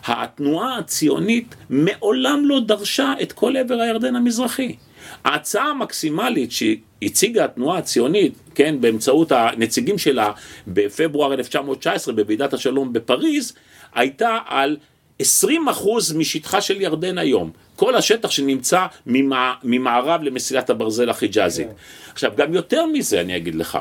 התנועה הציונית מעולם לא דרשה את כל עבר הירדן המזרחי. ההצעה המקסימלית שהציגה התנועה הציונית, כן, באמצעות הנציגים שלה בפברואר 1919 בוועידת השלום בפריז, הייתה על 20% משטחה של ירדן היום. כל השטח שנמצא ממע... ממערב למסילת הברזל החיג'אזית. עכשיו, גם יותר מזה אני אגיד לך.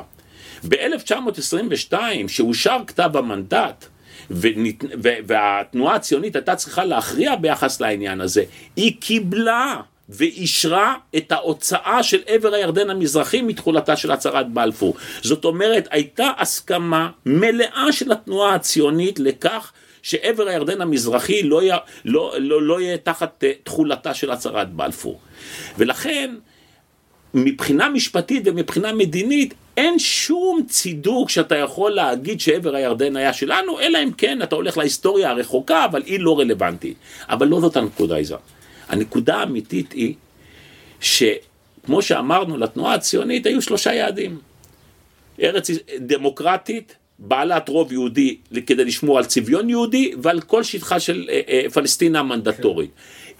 ב-1922, שאושר כתב המנדט, ונת... והתנועה הציונית הייתה צריכה להכריע ביחס לעניין הזה, היא קיבלה ואישרה את ההוצאה של עבר הירדן המזרחי מתחולתה של הצהרת בלפור. זאת אומרת, הייתה הסכמה מלאה של התנועה הציונית לכך שעבר הירדן המזרחי לא יהיה, לא, לא, לא יהיה תחת uh, תחולתה של הצהרת בלפור. ולכן, מבחינה משפטית ומבחינה מדינית, אין שום צידוק שאתה יכול להגיד שעבר הירדן היה שלנו, אלא אם כן אתה הולך להיסטוריה הרחוקה, אבל היא לא רלוונטית. אבל לא זאת הנקודה, יזהר. הנקודה האמיתית היא שכמו שאמרנו, לתנועה הציונית היו שלושה יעדים. ארץ דמוקרטית, בעלת רוב יהודי כדי לשמור על צביון יהודי ועל כל שטחה של אה, אה, פלסטינה המנדטורית.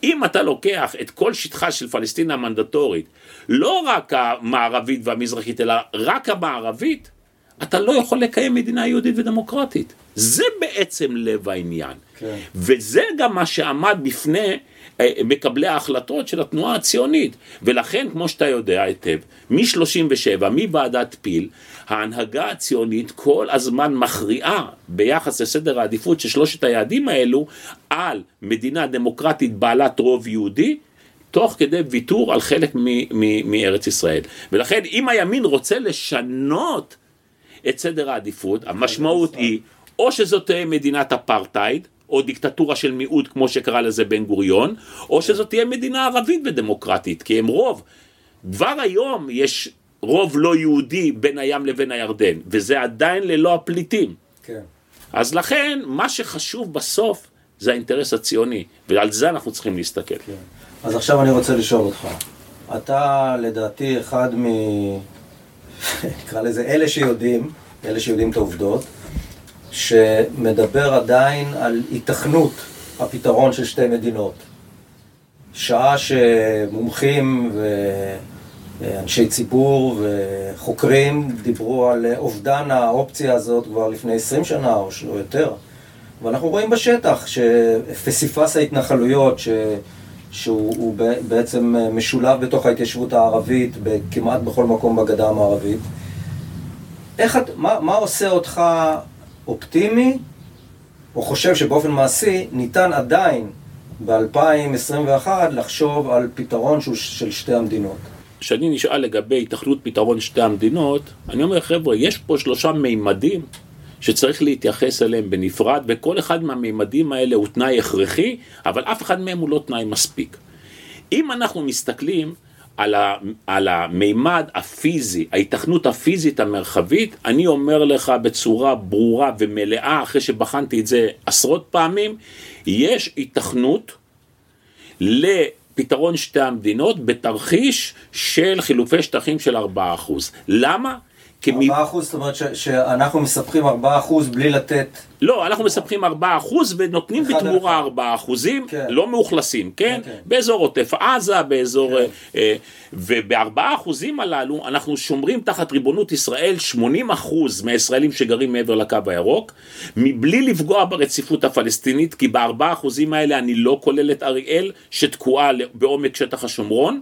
אם אתה לוקח את כל שטחה של פלסטינה המנדטורית, לא רק המערבית והמזרחית, אלא רק המערבית, אתה לא יכול לקיים מדינה יהודית ודמוקרטית. זה בעצם לב העניין. כן. וזה גם מה שעמד בפני אה, מקבלי ההחלטות של התנועה הציונית. ולכן, כמו שאתה יודע היטב, מ-37, מוועדת פיל, ההנהגה הציונית כל הזמן מכריעה ביחס לסדר העדיפות של שלושת היעדים האלו על מדינה דמוקרטית בעלת רוב יהודי, תוך כדי ויתור על חלק מארץ ישראל. ולכן אם הימין רוצה לשנות את סדר העדיפות, המשמעות היא או שזאת תהיה מדינת אפרטהייד, או דיקטטורה של מיעוט כמו שקרא לזה בן גוריון, או שזאת תהיה מדינה ערבית ודמוקרטית, כי הם רוב. כבר היום יש רוב לא יהודי בין הים לבין הירדן, וזה עדיין ללא הפליטים. כן. אז לכן, מה שחשוב בסוף זה האינטרס הציוני, ועל זה אנחנו צריכים להסתכל. כן. אז עכשיו אני רוצה לשאול אותך. אתה לדעתי אחד מ... נקרא לזה אלה שיודעים, אלה שיודעים את העובדות, שמדבר עדיין על היתכנות הפתרון של שתי מדינות. שעה שמומחים ואנשי ציבור וחוקרים דיברו על אובדן האופציה הזאת כבר לפני 20 שנה או יותר. ואנחנו רואים בשטח שפסיפס ההתנחלויות, ש... שהוא בעצם משולב בתוך ההתיישבות הערבית כמעט בכל מקום בגדה המערבית. איך את, מה, מה עושה אותך אופטימי, או חושב שבאופן מעשי ניתן עדיין ב-2021 לחשוב על פתרון שהוא של שתי המדינות. כשאני נשאל לגבי התכנות פתרון שתי המדינות, אני אומר, חבר'ה, יש פה שלושה מימדים שצריך להתייחס אליהם בנפרד, וכל אחד מהמימדים האלה הוא תנאי הכרחי, אבל אף אחד מהם הוא לא תנאי מספיק. אם אנחנו מסתכלים על, ה, על המימד הפיזי, ההיתכנות הפיזית המרחבית, אני אומר לך בצורה ברורה ומלאה, אחרי שבחנתי את זה עשרות פעמים, יש היתכנות לפתרון שתי המדינות בתרחיש של חילופי שטחים של 4%. למה? כי 4% זאת אומרת שאנחנו מספחים 4% בלי לתת... לא, אנחנו מספחים 4% ונותנים בתמורה על 4 אחוזים, כן. לא מאוכלסים, כן? כן. באזור עוטף עזה, באזור... כן. אה, וב-4 אחוזים הללו אנחנו שומרים תחת ריבונות ישראל 80 אחוז מהישראלים שגרים מעבר לקו הירוק, מבלי לפגוע ברציפות הפלסטינית, כי ב-4 אחוזים האלה אני לא כולל את אריאל, שתקועה בעומק שטח השומרון,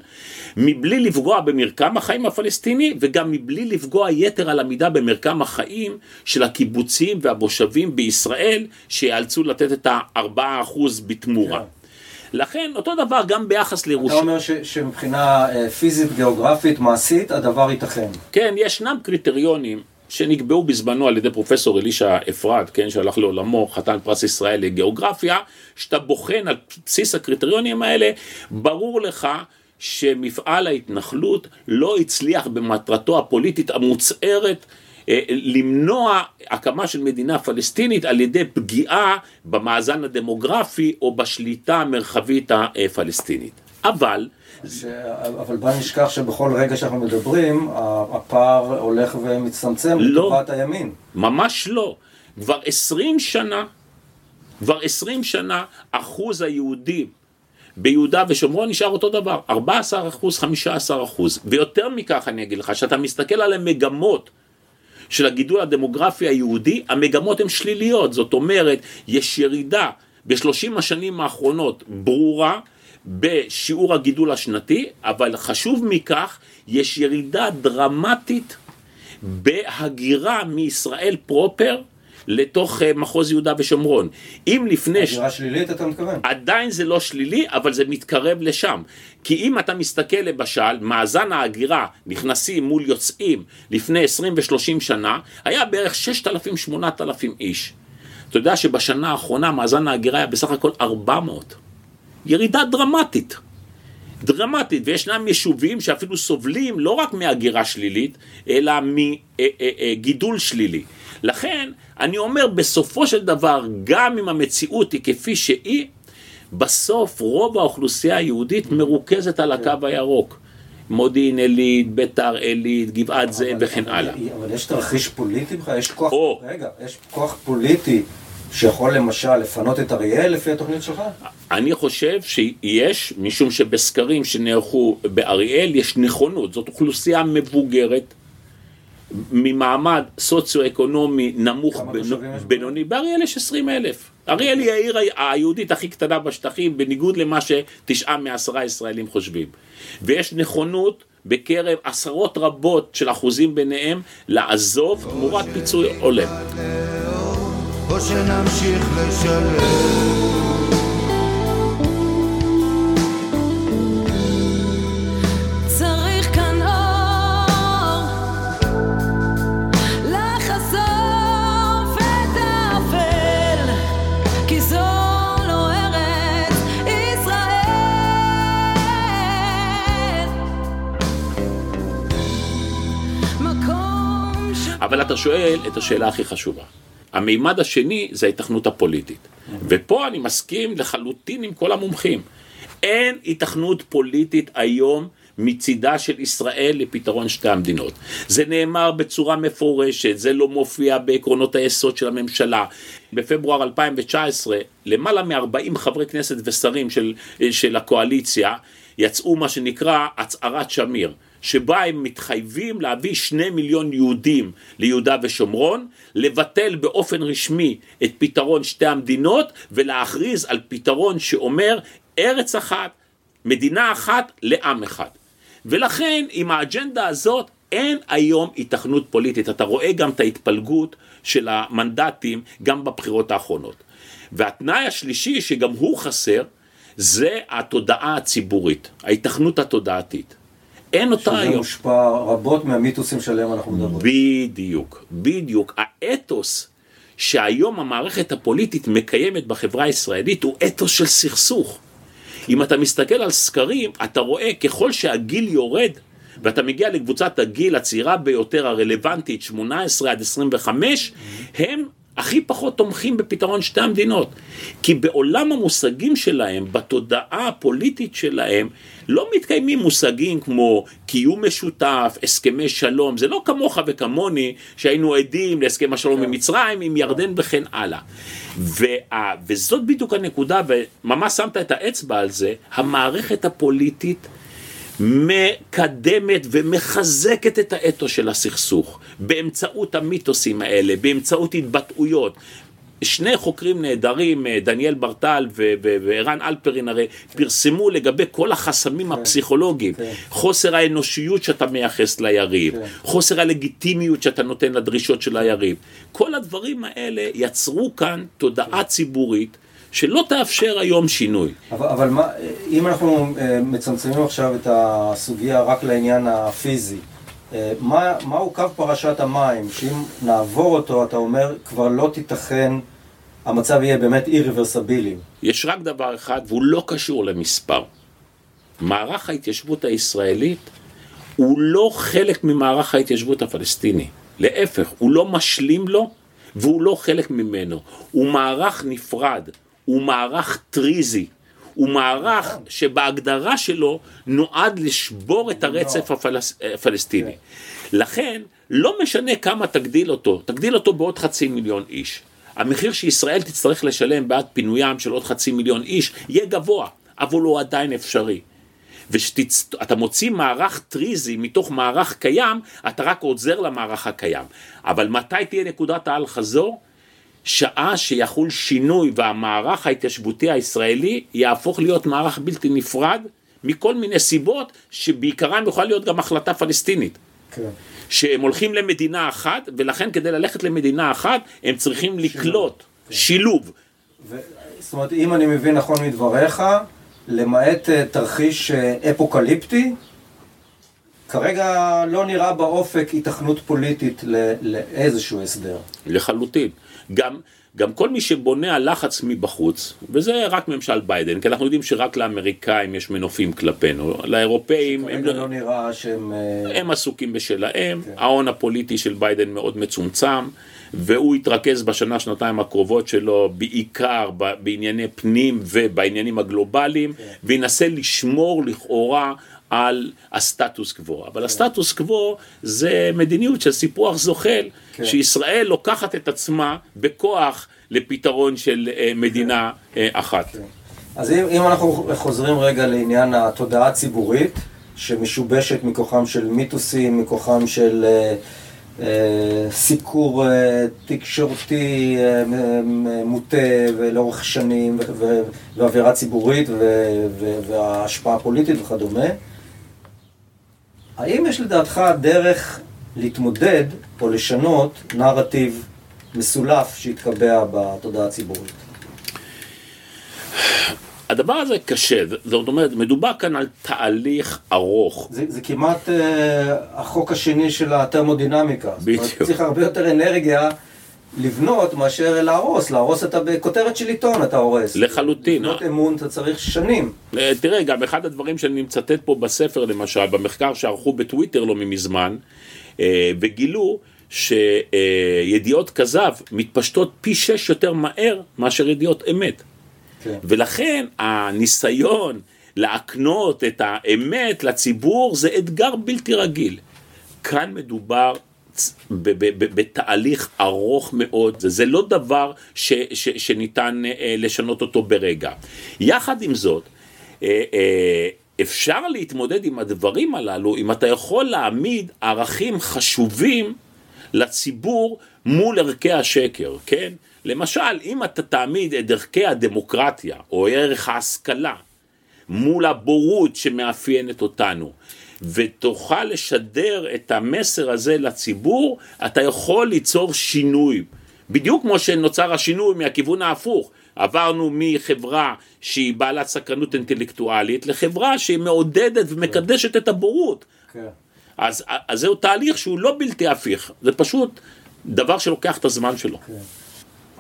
מבלי לפגוע במרקם החיים הפלסטיני, וגם מבלי לפגוע יתר על המידה במרקם החיים של הקיבוצים והמושבים בישראל, שיאלצו לתת את ה-4% בתמורה. כן. לכן אותו דבר גם ביחס אתה לירושלים. אומר ש- שמבחינה אה, פיזית, גיאוגרפית, מעשית, הדבר ייתכן. כן, ישנם קריטריונים שנקבעו בזמנו על ידי פרופסור אלישע אפרת, כן, שהלך לעולמו, חתן פרס ישראל לגיאוגרפיה, שאתה בוחן על בסיס הקריטריונים האלה, ברור לך שמפעל ההתנחלות לא הצליח במטרתו הפוליטית המוצהרת למנוע הקמה של מדינה פלסטינית על ידי פגיעה במאזן הדמוגרפי או בשליטה המרחבית הפלסטינית. אבל ש... אבל בל נשכח שבכל רגע שאנחנו מדברים, הפער הולך ומצטמצם לא. לטובת הימין. ממש לא. כבר עשרים שנה, כבר עשרים שנה, אחוז היהודים ביהודה ושומרון נשאר אותו דבר, 14 אחוז, 15 אחוז. ויותר מכך אני אגיד לך, שאתה מסתכל על המגמות של הגידול הדמוגרפי היהודי, המגמות הן שליליות. זאת אומרת, יש ירידה בשלושים השנים האחרונות ברורה בשיעור הגידול השנתי, אבל חשוב מכך, יש ירידה דרמטית בהגירה מישראל פרופר לתוך אה, מחוז יהודה ושומרון. אם לפני... ש- הגירה שלילית אתה מתכוון? עדיין זה לא שלילי, אבל זה מתקרב לשם. כי אם אתה מסתכל למשל, מאזן ההגירה, נכנסים מול יוצאים לפני 20 ו-30 שנה, היה בערך 6,000-8,000 איש. אתה יודע שבשנה האחרונה מאזן ההגירה היה בסך הכל 400. ירידה דרמטית. דרמטית, וישנם יישובים שאפילו סובלים לא רק מהגירה שלילית, אלא מגידול שלילי. לכן, אני אומר, בסופו של דבר, גם אם המציאות היא כפי שהיא, בסוף רוב האוכלוסייה היהודית מרוכזת על הקו הירוק. מודיעין עילית, ביתר עילית, גבעת זאב וכן הלאה. אבל יש תרחיש פוליטי בכלל? יש כוח... או. רגע, יש כוח פוליטי שיכול למשל לפנות את אריאל לפי התוכנית שלך? אני חושב שיש, משום שבסקרים שנערכו באריאל יש נכונות, זאת אוכלוסייה מבוגרת, ממעמד סוציו-אקונומי נמוך? בינוני, באריאל יש 20 אלף. אריאל היא העיר היהודית הכי קטנה בשטחים, בניגוד למה שתשעה מעשרה ישראלים חושבים. ויש נכונות בקרב עשרות רבות של אחוזים ביניהם לעזוב תמורת פיצוי הולם. או שנמשיך לשלם אבל אתה שואל את השאלה הכי חשובה. המימד השני זה ההיתכנות הפוליטית. ופה אני מסכים לחלוטין עם כל המומחים. אין היתכנות פוליטית היום מצידה של ישראל לפתרון שתי המדינות. זה נאמר בצורה מפורשת, זה לא מופיע בעקרונות היסוד של הממשלה. בפברואר 2019, למעלה מ-40 חברי כנסת ושרים של, של הקואליציה יצאו מה שנקרא הצהרת שמיר. שבה הם מתחייבים להביא שני מיליון יהודים ליהודה ושומרון, לבטל באופן רשמי את פתרון שתי המדינות ולהכריז על פתרון שאומר ארץ אחת, מדינה אחת לעם אחד. ולכן עם האג'נדה הזאת אין היום היתכנות פוליטית. אתה רואה גם את ההתפלגות של המנדטים גם בבחירות האחרונות. והתנאי השלישי שגם הוא חסר זה התודעה הציבורית, ההיתכנות התודעתית. אין אותה שזה היום. מושפע רבות מהמיתוסים שעליהם אנחנו מדברים. בדיוק, בדיוק. האתוס שהיום המערכת הפוליטית מקיימת בחברה הישראלית הוא אתוס של סכסוך. אם אתה מסתכל על סקרים, אתה רואה ככל שהגיל יורד, ואתה מגיע לקבוצת הגיל הצעירה ביותר הרלוונטית, 18 עד 25, הם הכי פחות תומכים בפתרון שתי המדינות. כי בעולם המושגים שלהם, בתודעה הפוליטית שלהם, לא מתקיימים מושגים כמו קיום משותף, הסכמי שלום, זה לא כמוך וכמוני שהיינו עדים להסכם השלום עם מצרים, עם ירדן וכן הלאה. וה, וזאת בדיוק הנקודה, וממש שמת את האצבע על זה, המערכת הפוליטית מקדמת ומחזקת את האתוס של הסכסוך באמצעות המיתוסים האלה, באמצעות התבטאויות. שני חוקרים נהדרים, אה, דניאל ברטל וערן אלפרין, הרי פרסמו לגבי כל החסמים הפסיכולוגיים, כן. חוסר האנושיות שאתה מייחס ליריב, כן. חוסר הלגיטימיות שאתה נותן לדרישות של היריב. כל הדברים האלה יצרו כאן תודעה ציבורית שלא תאפשר היום שינוי. אבל, אבל מה, אם אנחנו אה, מצמצמים עכשיו את הסוגיה רק לעניין הפיזי, אה, מה, מהו קו פרשת המים, שאם נעבור אותו, אתה אומר, כבר לא תיתכן, המצב יהיה באמת אי-רוורסבילי. יש רק דבר אחד, והוא לא קשור למספר. מערך ההתיישבות הישראלית הוא לא חלק ממערך ההתיישבות הפלסטיני. להפך, הוא לא משלים לו והוא לא חלק ממנו. הוא מערך נפרד, הוא מערך טריזי. הוא מערך שבהגדרה שלו נועד לשבור את הרצף הפלס... הפלסטיני. לכן, לא משנה כמה תגדיל אותו, תגדיל אותו בעוד חצי מיליון איש. המחיר שישראל תצטרך לשלם בעד פינוים של עוד חצי מיליון איש יהיה גבוה, אבל הוא עדיין אפשרי. וכשאתה מוציא מערך טריזי מתוך מערך קיים, אתה רק עוזר למערך הקיים. אבל מתי תהיה נקודת האל חזור? שעה שיחול שינוי והמערך ההתיישבותי הישראלי יהפוך להיות מערך בלתי נפרד מכל מיני סיבות שבעיקרם יכולה להיות גם החלטה פלסטינית. כן. שהם הולכים למדינה אחת ולכן כדי ללכת למדינה אחת הם צריכים לקלוט שילוב. ו... זאת אומרת, אם אני מבין נכון מדבריך, למעט אה, תרחיש אה, אפוקליפטי, כרגע לא נראה באופק היתכנות פוליטית לאיזשהו הסדר. לחלוטין. גם, גם כל מי שבונה על לחץ מבחוץ, וזה רק ממשל ביידן, כי אנחנו יודעים שרק לאמריקאים יש מנופים כלפינו, לאירופאים הם, כרגע לא נראה שהם... אה, הם עסוקים בשלהם, ההון הפוליטי של ביידן מאוד מצומצם, והוא יתרכז בשנה, שנתיים הקרובות שלו בעיקר בענייני פנים ובעניינים הגלובליים, וינסה לשמור לכאורה על הסטטוס קוו. אבל הסטטוס קוו זה מדיניות של סיפוח זוחל, שישראל לוקחת את עצמה בכוח לפתרון של אה, מדינה אה, אחת. אז אם, אם אנחנו חוזרים רגע לעניין התודעה הציבורית, שמשובשת מכוחם של מיתוסים, מכוחם של אה, אה, סיקור אה, תקשורתי אה, מוטה ולאורך שנים ואווירה ציבורית וההשפעה הפוליטית וכדומה, האם יש לדעתך דרך להתמודד או לשנות נרטיב מסולף שהתקבע בתודעה הציבורית? הדבר הזה קשה, זאת אומרת, מדובר כאן על תהליך ארוך. זה, זה כמעט אה, החוק השני של התרמודינמיקה. בדיוק. צריך הרבה יותר אנרגיה לבנות מאשר להרוס. להרוס אתה בכותרת של עיתון אתה הורס. לחלוטין. לבנות אמון אתה צריך שנים. אה, תראה, גם אחד הדברים שאני מצטט פה בספר, למשל, במחקר שערכו בטוויטר לא מזמן, אה, וגילו שידיעות כזב מתפשטות פי שש יותר מהר מאשר ידיעות אמת. כן. ולכן הניסיון להקנות את האמת לציבור זה אתגר בלתי רגיל. כאן מדובר בתהליך ארוך מאוד, זה, לא דבר ש, ש, שניתן אה, לשנות אותו ברגע. יחד עם זאת, אה, אה, אפשר להתמודד עם הדברים הללו אם אתה יכול להעמיד ערכים חשובים לציבור מול ערכי השקר, כן? למשל, אם אתה תעמיד את ערכי הדמוקרטיה או ערך ההשכלה מול הבורות שמאפיינת אותנו, ותוכל לשדר את המסר הזה לציבור, אתה יכול ליצור שינוי. בדיוק כמו שנוצר השינוי מהכיוון ההפוך. עברנו מחברה שהיא בעלת סקרנות אינטלקטואלית לחברה שהיא מעודדת ומקדשת את הבורות. כן. אז, אז זהו תהליך שהוא לא בלתי הפיך, זה פשוט דבר שלוקח את הזמן שלו.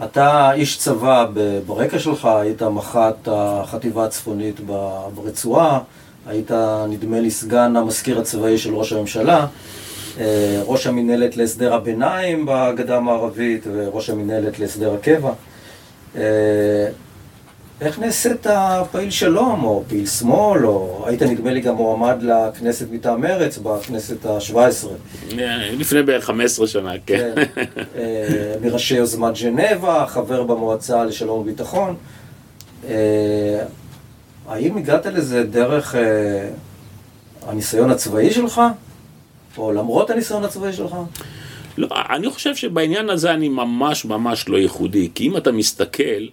אתה איש צבא, ברקע שלך היית מח"ט החטיבה הצפונית ברצועה, היית נדמה לי סגן המזכיר הצבאי של ראש הממשלה, אה, ראש המינהלת להסדר הביניים בגדה המערבית וראש המינהלת להסדר הקבע. אה, איך נעשית פעיל שלום או פעיל שמאל, או היית נדמה לי גם מועמד לכנסת מטעם מרצ בכנסת השבע עשרה. לפני בערך 15 שנה, כן. כן. אה, מראשי יוזמת ז'נבה, חבר במועצה לשלום וביטחון. אה, האם הגעת לזה דרך אה, הניסיון הצבאי שלך? או למרות הניסיון הצבאי שלך? לא, אני חושב שבעניין הזה אני ממש ממש לא ייחודי, כי אם אתה מסתכל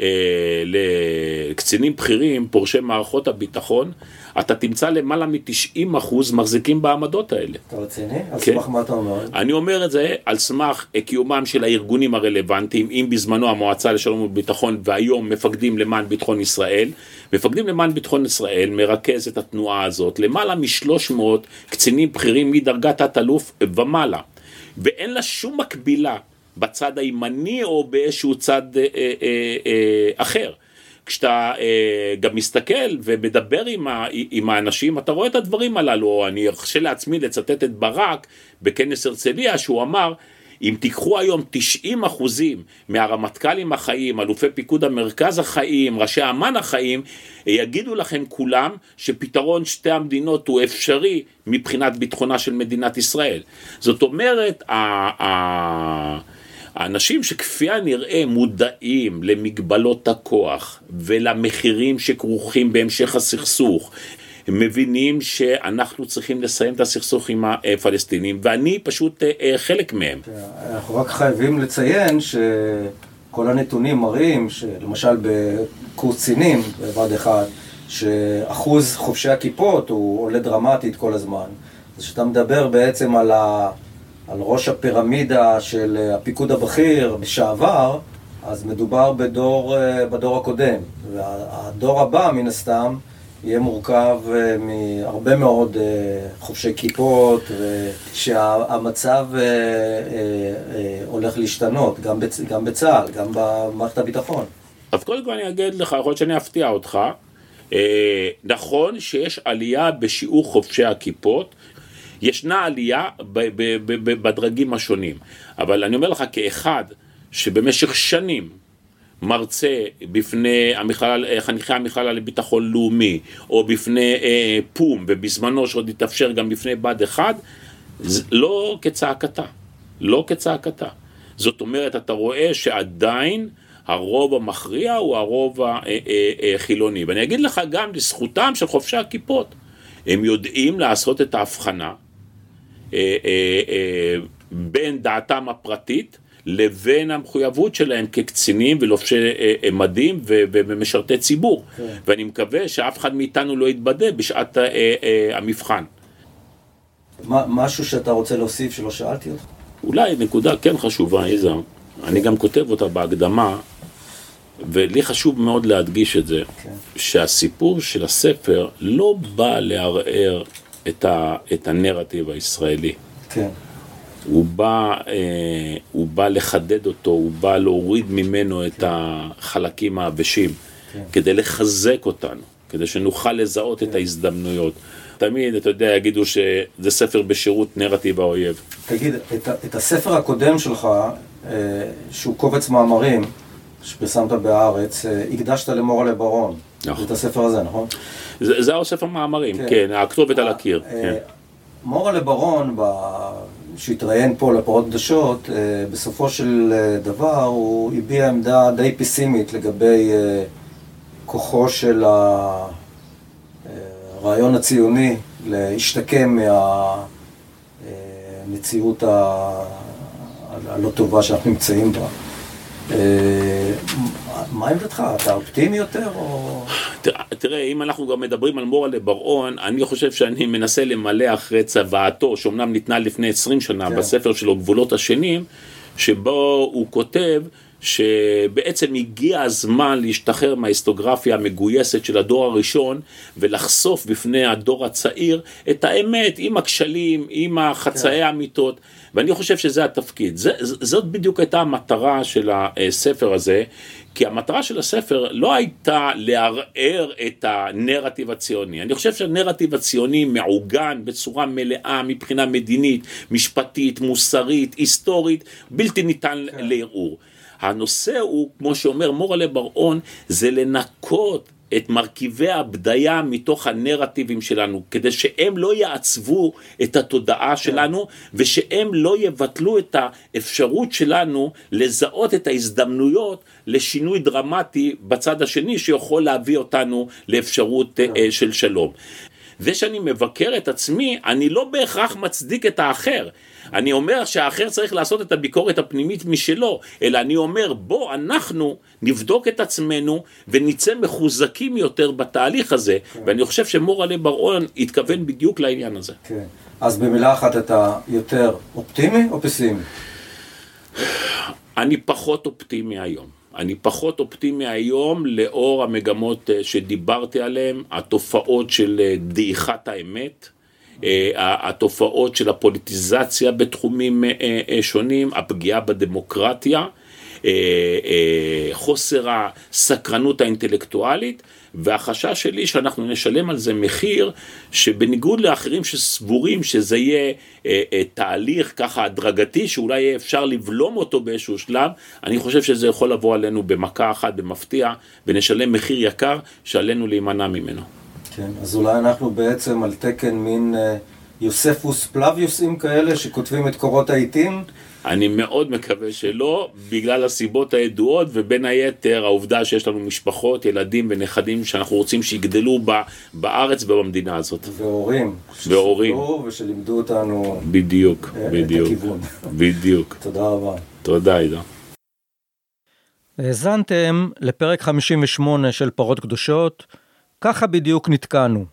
אה, לקצינים בכירים, פורשי מערכות הביטחון, אתה תמצא למעלה מ-90% מחזיקים בעמדות האלה. אתה רציני? על כן. סמך מה אתה אומר? אני אומר את זה על סמך קיומם של הארגונים הרלוונטיים, אם בזמנו המועצה לשלום וביטחון והיום מפקדים למען ביטחון ישראל. מפקדים למען ביטחון ישראל מרכז את התנועה הזאת, למעלה מ-300 קצינים בכירים מדרגת תת-אלוף ומעלה. ואין לה שום מקבילה בצד הימני או באיזשהו צד אה, אה, אה, אחר. כשאתה אה, גם מסתכל ומדבר עם, ה, עם האנשים, אתה רואה את הדברים הללו. אני ארשה לעצמי לצטט את ברק בכנס הרצליה, שהוא אמר, אם תיקחו היום 90 אחוזים מהרמטכ"לים החיים, אלופי פיקוד המרכז החיים, ראשי אמ"ן החיים, יגידו לכם כולם שפתרון שתי המדינות הוא אפשרי מבחינת ביטחונה של מדינת ישראל. זאת אומרת, האנשים שכפי הנראה מודעים למגבלות הכוח ולמחירים שכרוכים בהמשך הסכסוך, הם מבינים שאנחנו צריכים לסיים את הסכסוך עם הפלסטינים, ואני פשוט אה, אה, חלק מהם. אנחנו רק חייבים לציין שכל הנתונים מראים שלמשל בקורס קצינים, בבה"ד 1, שאחוז חובשי הכיפות הוא עולה דרמטית כל הזמן. אז כשאתה מדבר בעצם על, ה, על ראש הפירמידה של הפיקוד הבכיר בשעבר, אז מדובר בדור, אה, בדור הקודם. והדור הבא, מן הסתם, יהיה מורכב אה, מהרבה מאוד אה, חובשי כיפות, ושהמצב אה, הולך להשתנות, גם, בצ, גם בצה"ל, גם במערכת הביטחון. אז קודם כל אני אגיד לך, יכול להיות שאני אפתיע אותך, נכון שיש עלייה בשיעור חובשי הכיפות, ישנה עלייה בדרגים השונים, אבל אני אומר לך כאחד שבמשך שנים מרצה בפני המכללה, חניכי המכללה לביטחון לאומי, או בפני אה, פו"ם, ובזמנו שעוד התאפשר גם בפני בה"ד 1, זה לא כצעקתה, לא כצעקתה. זאת אומרת, אתה רואה שעדיין הרוב המכריע הוא הרוב החילוני. ואני אגיד לך גם לזכותם של חובשי הכיפות, הם יודעים לעשות את ההבחנה אה, אה, אה, בין דעתם הפרטית לבין המחויבות שלהם כקצינים ולובשי אה, אה, מדים ומשרתי ציבור. כן. ואני מקווה שאף אחד מאיתנו לא יתבדה בשעת אה, המבחן. מה, משהו שאתה רוצה להוסיף שלא שאלתי אותך? אולי נקודה כן חשובה, יזהר, אני גם כותב אותה בהקדמה, ולי חשוב מאוד להדגיש את זה, כן. שהסיפור של הספר לא בא לערער את, ה, את הנרטיב הישראלי. כן. הוא בא, אה, הוא בא לחדד אותו, הוא בא להוריד ממנו את החלקים העבשים, כן. כדי לחזק אותנו, כדי שנוכל לזהות את ההזדמנויות. תמיד, אתה יודע, יגידו שזה ספר בשירות נרטיב האויב. תגיד, את, את הספר הקודם שלך, אה, שהוא קובץ מאמרים, שפרסמת בהארץ, אה, הקדשת למורלה ברון. נכון. את הספר הזה, נכון? זה, זה הספר מאמרים, כן. כן, הכתובת על הקיר. אה, כן. מורלה ברון, ב- שהתראיין פה לפרות קדושות, אה, בסופו של אה, דבר הוא הביע עמדה די פסימית לגבי אה, כוחו של הרעיון הציוני להשתקם מהמציאות הלא טובה שאנחנו נמצאים בה. מה עמדתך? אתה אופטימי יותר או... תראה, אם אנחנו גם מדברים על מורלה בר-און, אני חושב שאני מנסה למלא אחרי צוואתו, שאומנם ניתנה לפני 20 שנה כן. בספר שלו, גבולות השנים, שבו הוא כותב שבעצם הגיע הזמן להשתחרר מההיסטוגרפיה המגויסת של הדור הראשון ולחשוף בפני הדור הצעיר את האמת עם הכשלים, עם החצאי האמיתות ואני חושב שזה התפקיד. זה, זאת בדיוק הייתה המטרה של הספר הזה, כי המטרה של הספר לא הייתה לערער את הנרטיב הציוני. אני חושב שהנרטיב הציוני מעוגן בצורה מלאה מבחינה מדינית, משפטית, מוסרית, היסטורית, בלתי ניתן לערעור. הנושא הוא, כמו שאומר מורלה בר-און, זה לנקות את מרכיבי הבדיה מתוך הנרטיבים שלנו, כדי שהם לא יעצבו את התודעה שלנו, ושהם לא יבטלו את האפשרות שלנו לזהות את ההזדמנויות לשינוי דרמטי בצד השני, שיכול להביא אותנו לאפשרות אה, של שלום. זה שאני מבקר את עצמי, אני לא בהכרח מצדיק את האחר. אני אומר שהאחר צריך לעשות את הביקורת הפנימית משלו, אלא אני אומר בוא אנחנו נבדוק את עצמנו ונצא מחוזקים יותר בתהליך הזה, כן. ואני חושב שמורלה בר-און התכוון בדיוק לעניין הזה. כן. אז במילה אחת אתה יותר אופטימי או פסימי? אני פחות אופטימי היום. אני פחות אופטימי היום לאור המגמות אה, שדיברתי עליהן, התופעות של אה, דעיכת האמת, אה, התופעות של הפוליטיזציה בתחומים שונים, הפגיעה בדמוקרטיה, חוסר הסקרנות האינטלקטואלית. והחשש שלי שאנחנו נשלם על זה מחיר שבניגוד לאחרים שסבורים שזה יהיה אה, אה, תהליך ככה הדרגתי שאולי יהיה אפשר לבלום אותו באיזשהו שלב, אני חושב שזה יכול לבוא עלינו במכה אחת במפתיע ונשלם מחיר יקר שעלינו להימנע ממנו. כן, אז אולי אנחנו בעצם על תקן מין אה, יוספוס פלביוסים כאלה שכותבים את קורות העיתים? אני מאוד מקווה שלא, בגלל הסיבות הידועות, ובין היתר העובדה שיש לנו משפחות, ילדים ונכדים שאנחנו רוצים שיגדלו ב, בארץ ובמדינה הזאת. והורים. והורים. ושלימדו אותנו בדיוק, אה, בדיוק. את הכיוון. בדיוק. תודה רבה. תודה, עידו. האזנתם לפרק 58 של פרות קדושות, ככה בדיוק נתקענו.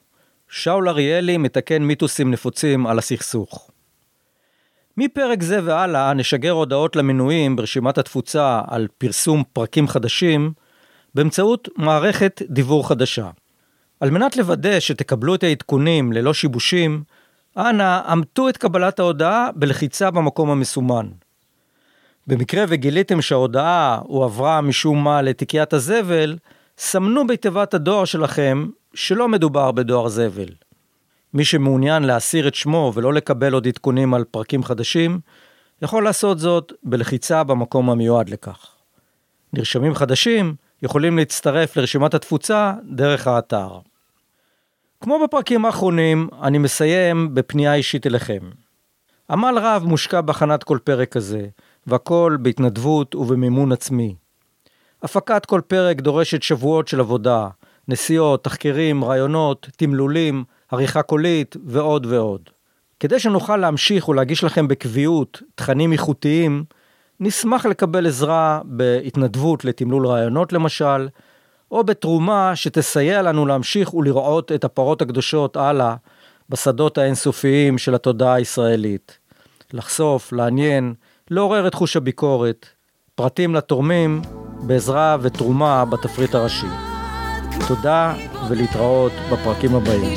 שאול אריאלי מתקן מיתוסים נפוצים על הסכסוך. מפרק זה והלאה נשגר הודעות למנויים ברשימת התפוצה על פרסום פרקים חדשים באמצעות מערכת דיוור חדשה. על מנת לוודא שתקבלו את העדכונים ללא שיבושים, אנא עמתו את קבלת ההודעה בלחיצה במקום המסומן. במקרה וגיליתם שההודעה הועברה משום מה לתיקיית הזבל, סמנו בתיבת הדואר שלכם שלא מדובר בדואר זבל. מי שמעוניין להסיר את שמו ולא לקבל עוד עדכונים על פרקים חדשים, יכול לעשות זאת בלחיצה במקום המיועד לכך. נרשמים חדשים יכולים להצטרף לרשימת התפוצה דרך האתר. כמו בפרקים האחרונים, אני מסיים בפנייה אישית אליכם. עמל רב מושקע בהכנת כל פרק כזה, והכל בהתנדבות ובמימון עצמי. הפקת כל פרק דורשת שבועות של עבודה, נסיעות, תחקירים, רעיונות, תמלולים, עריכה קולית ועוד ועוד. כדי שנוכל להמשיך ולהגיש לכם בקביעות תכנים איכותיים, נשמח לקבל עזרה בהתנדבות לתמלול רעיונות למשל, או בתרומה שתסייע לנו להמשיך ולראות את הפרות הקדושות הלאה בשדות האינסופיים של התודעה הישראלית. לחשוף, לעניין, לעורר את חוש הביקורת, פרטים לתורמים, בעזרה ותרומה בתפריט הראשי. תודה ולהתראות בפרקים הבאים.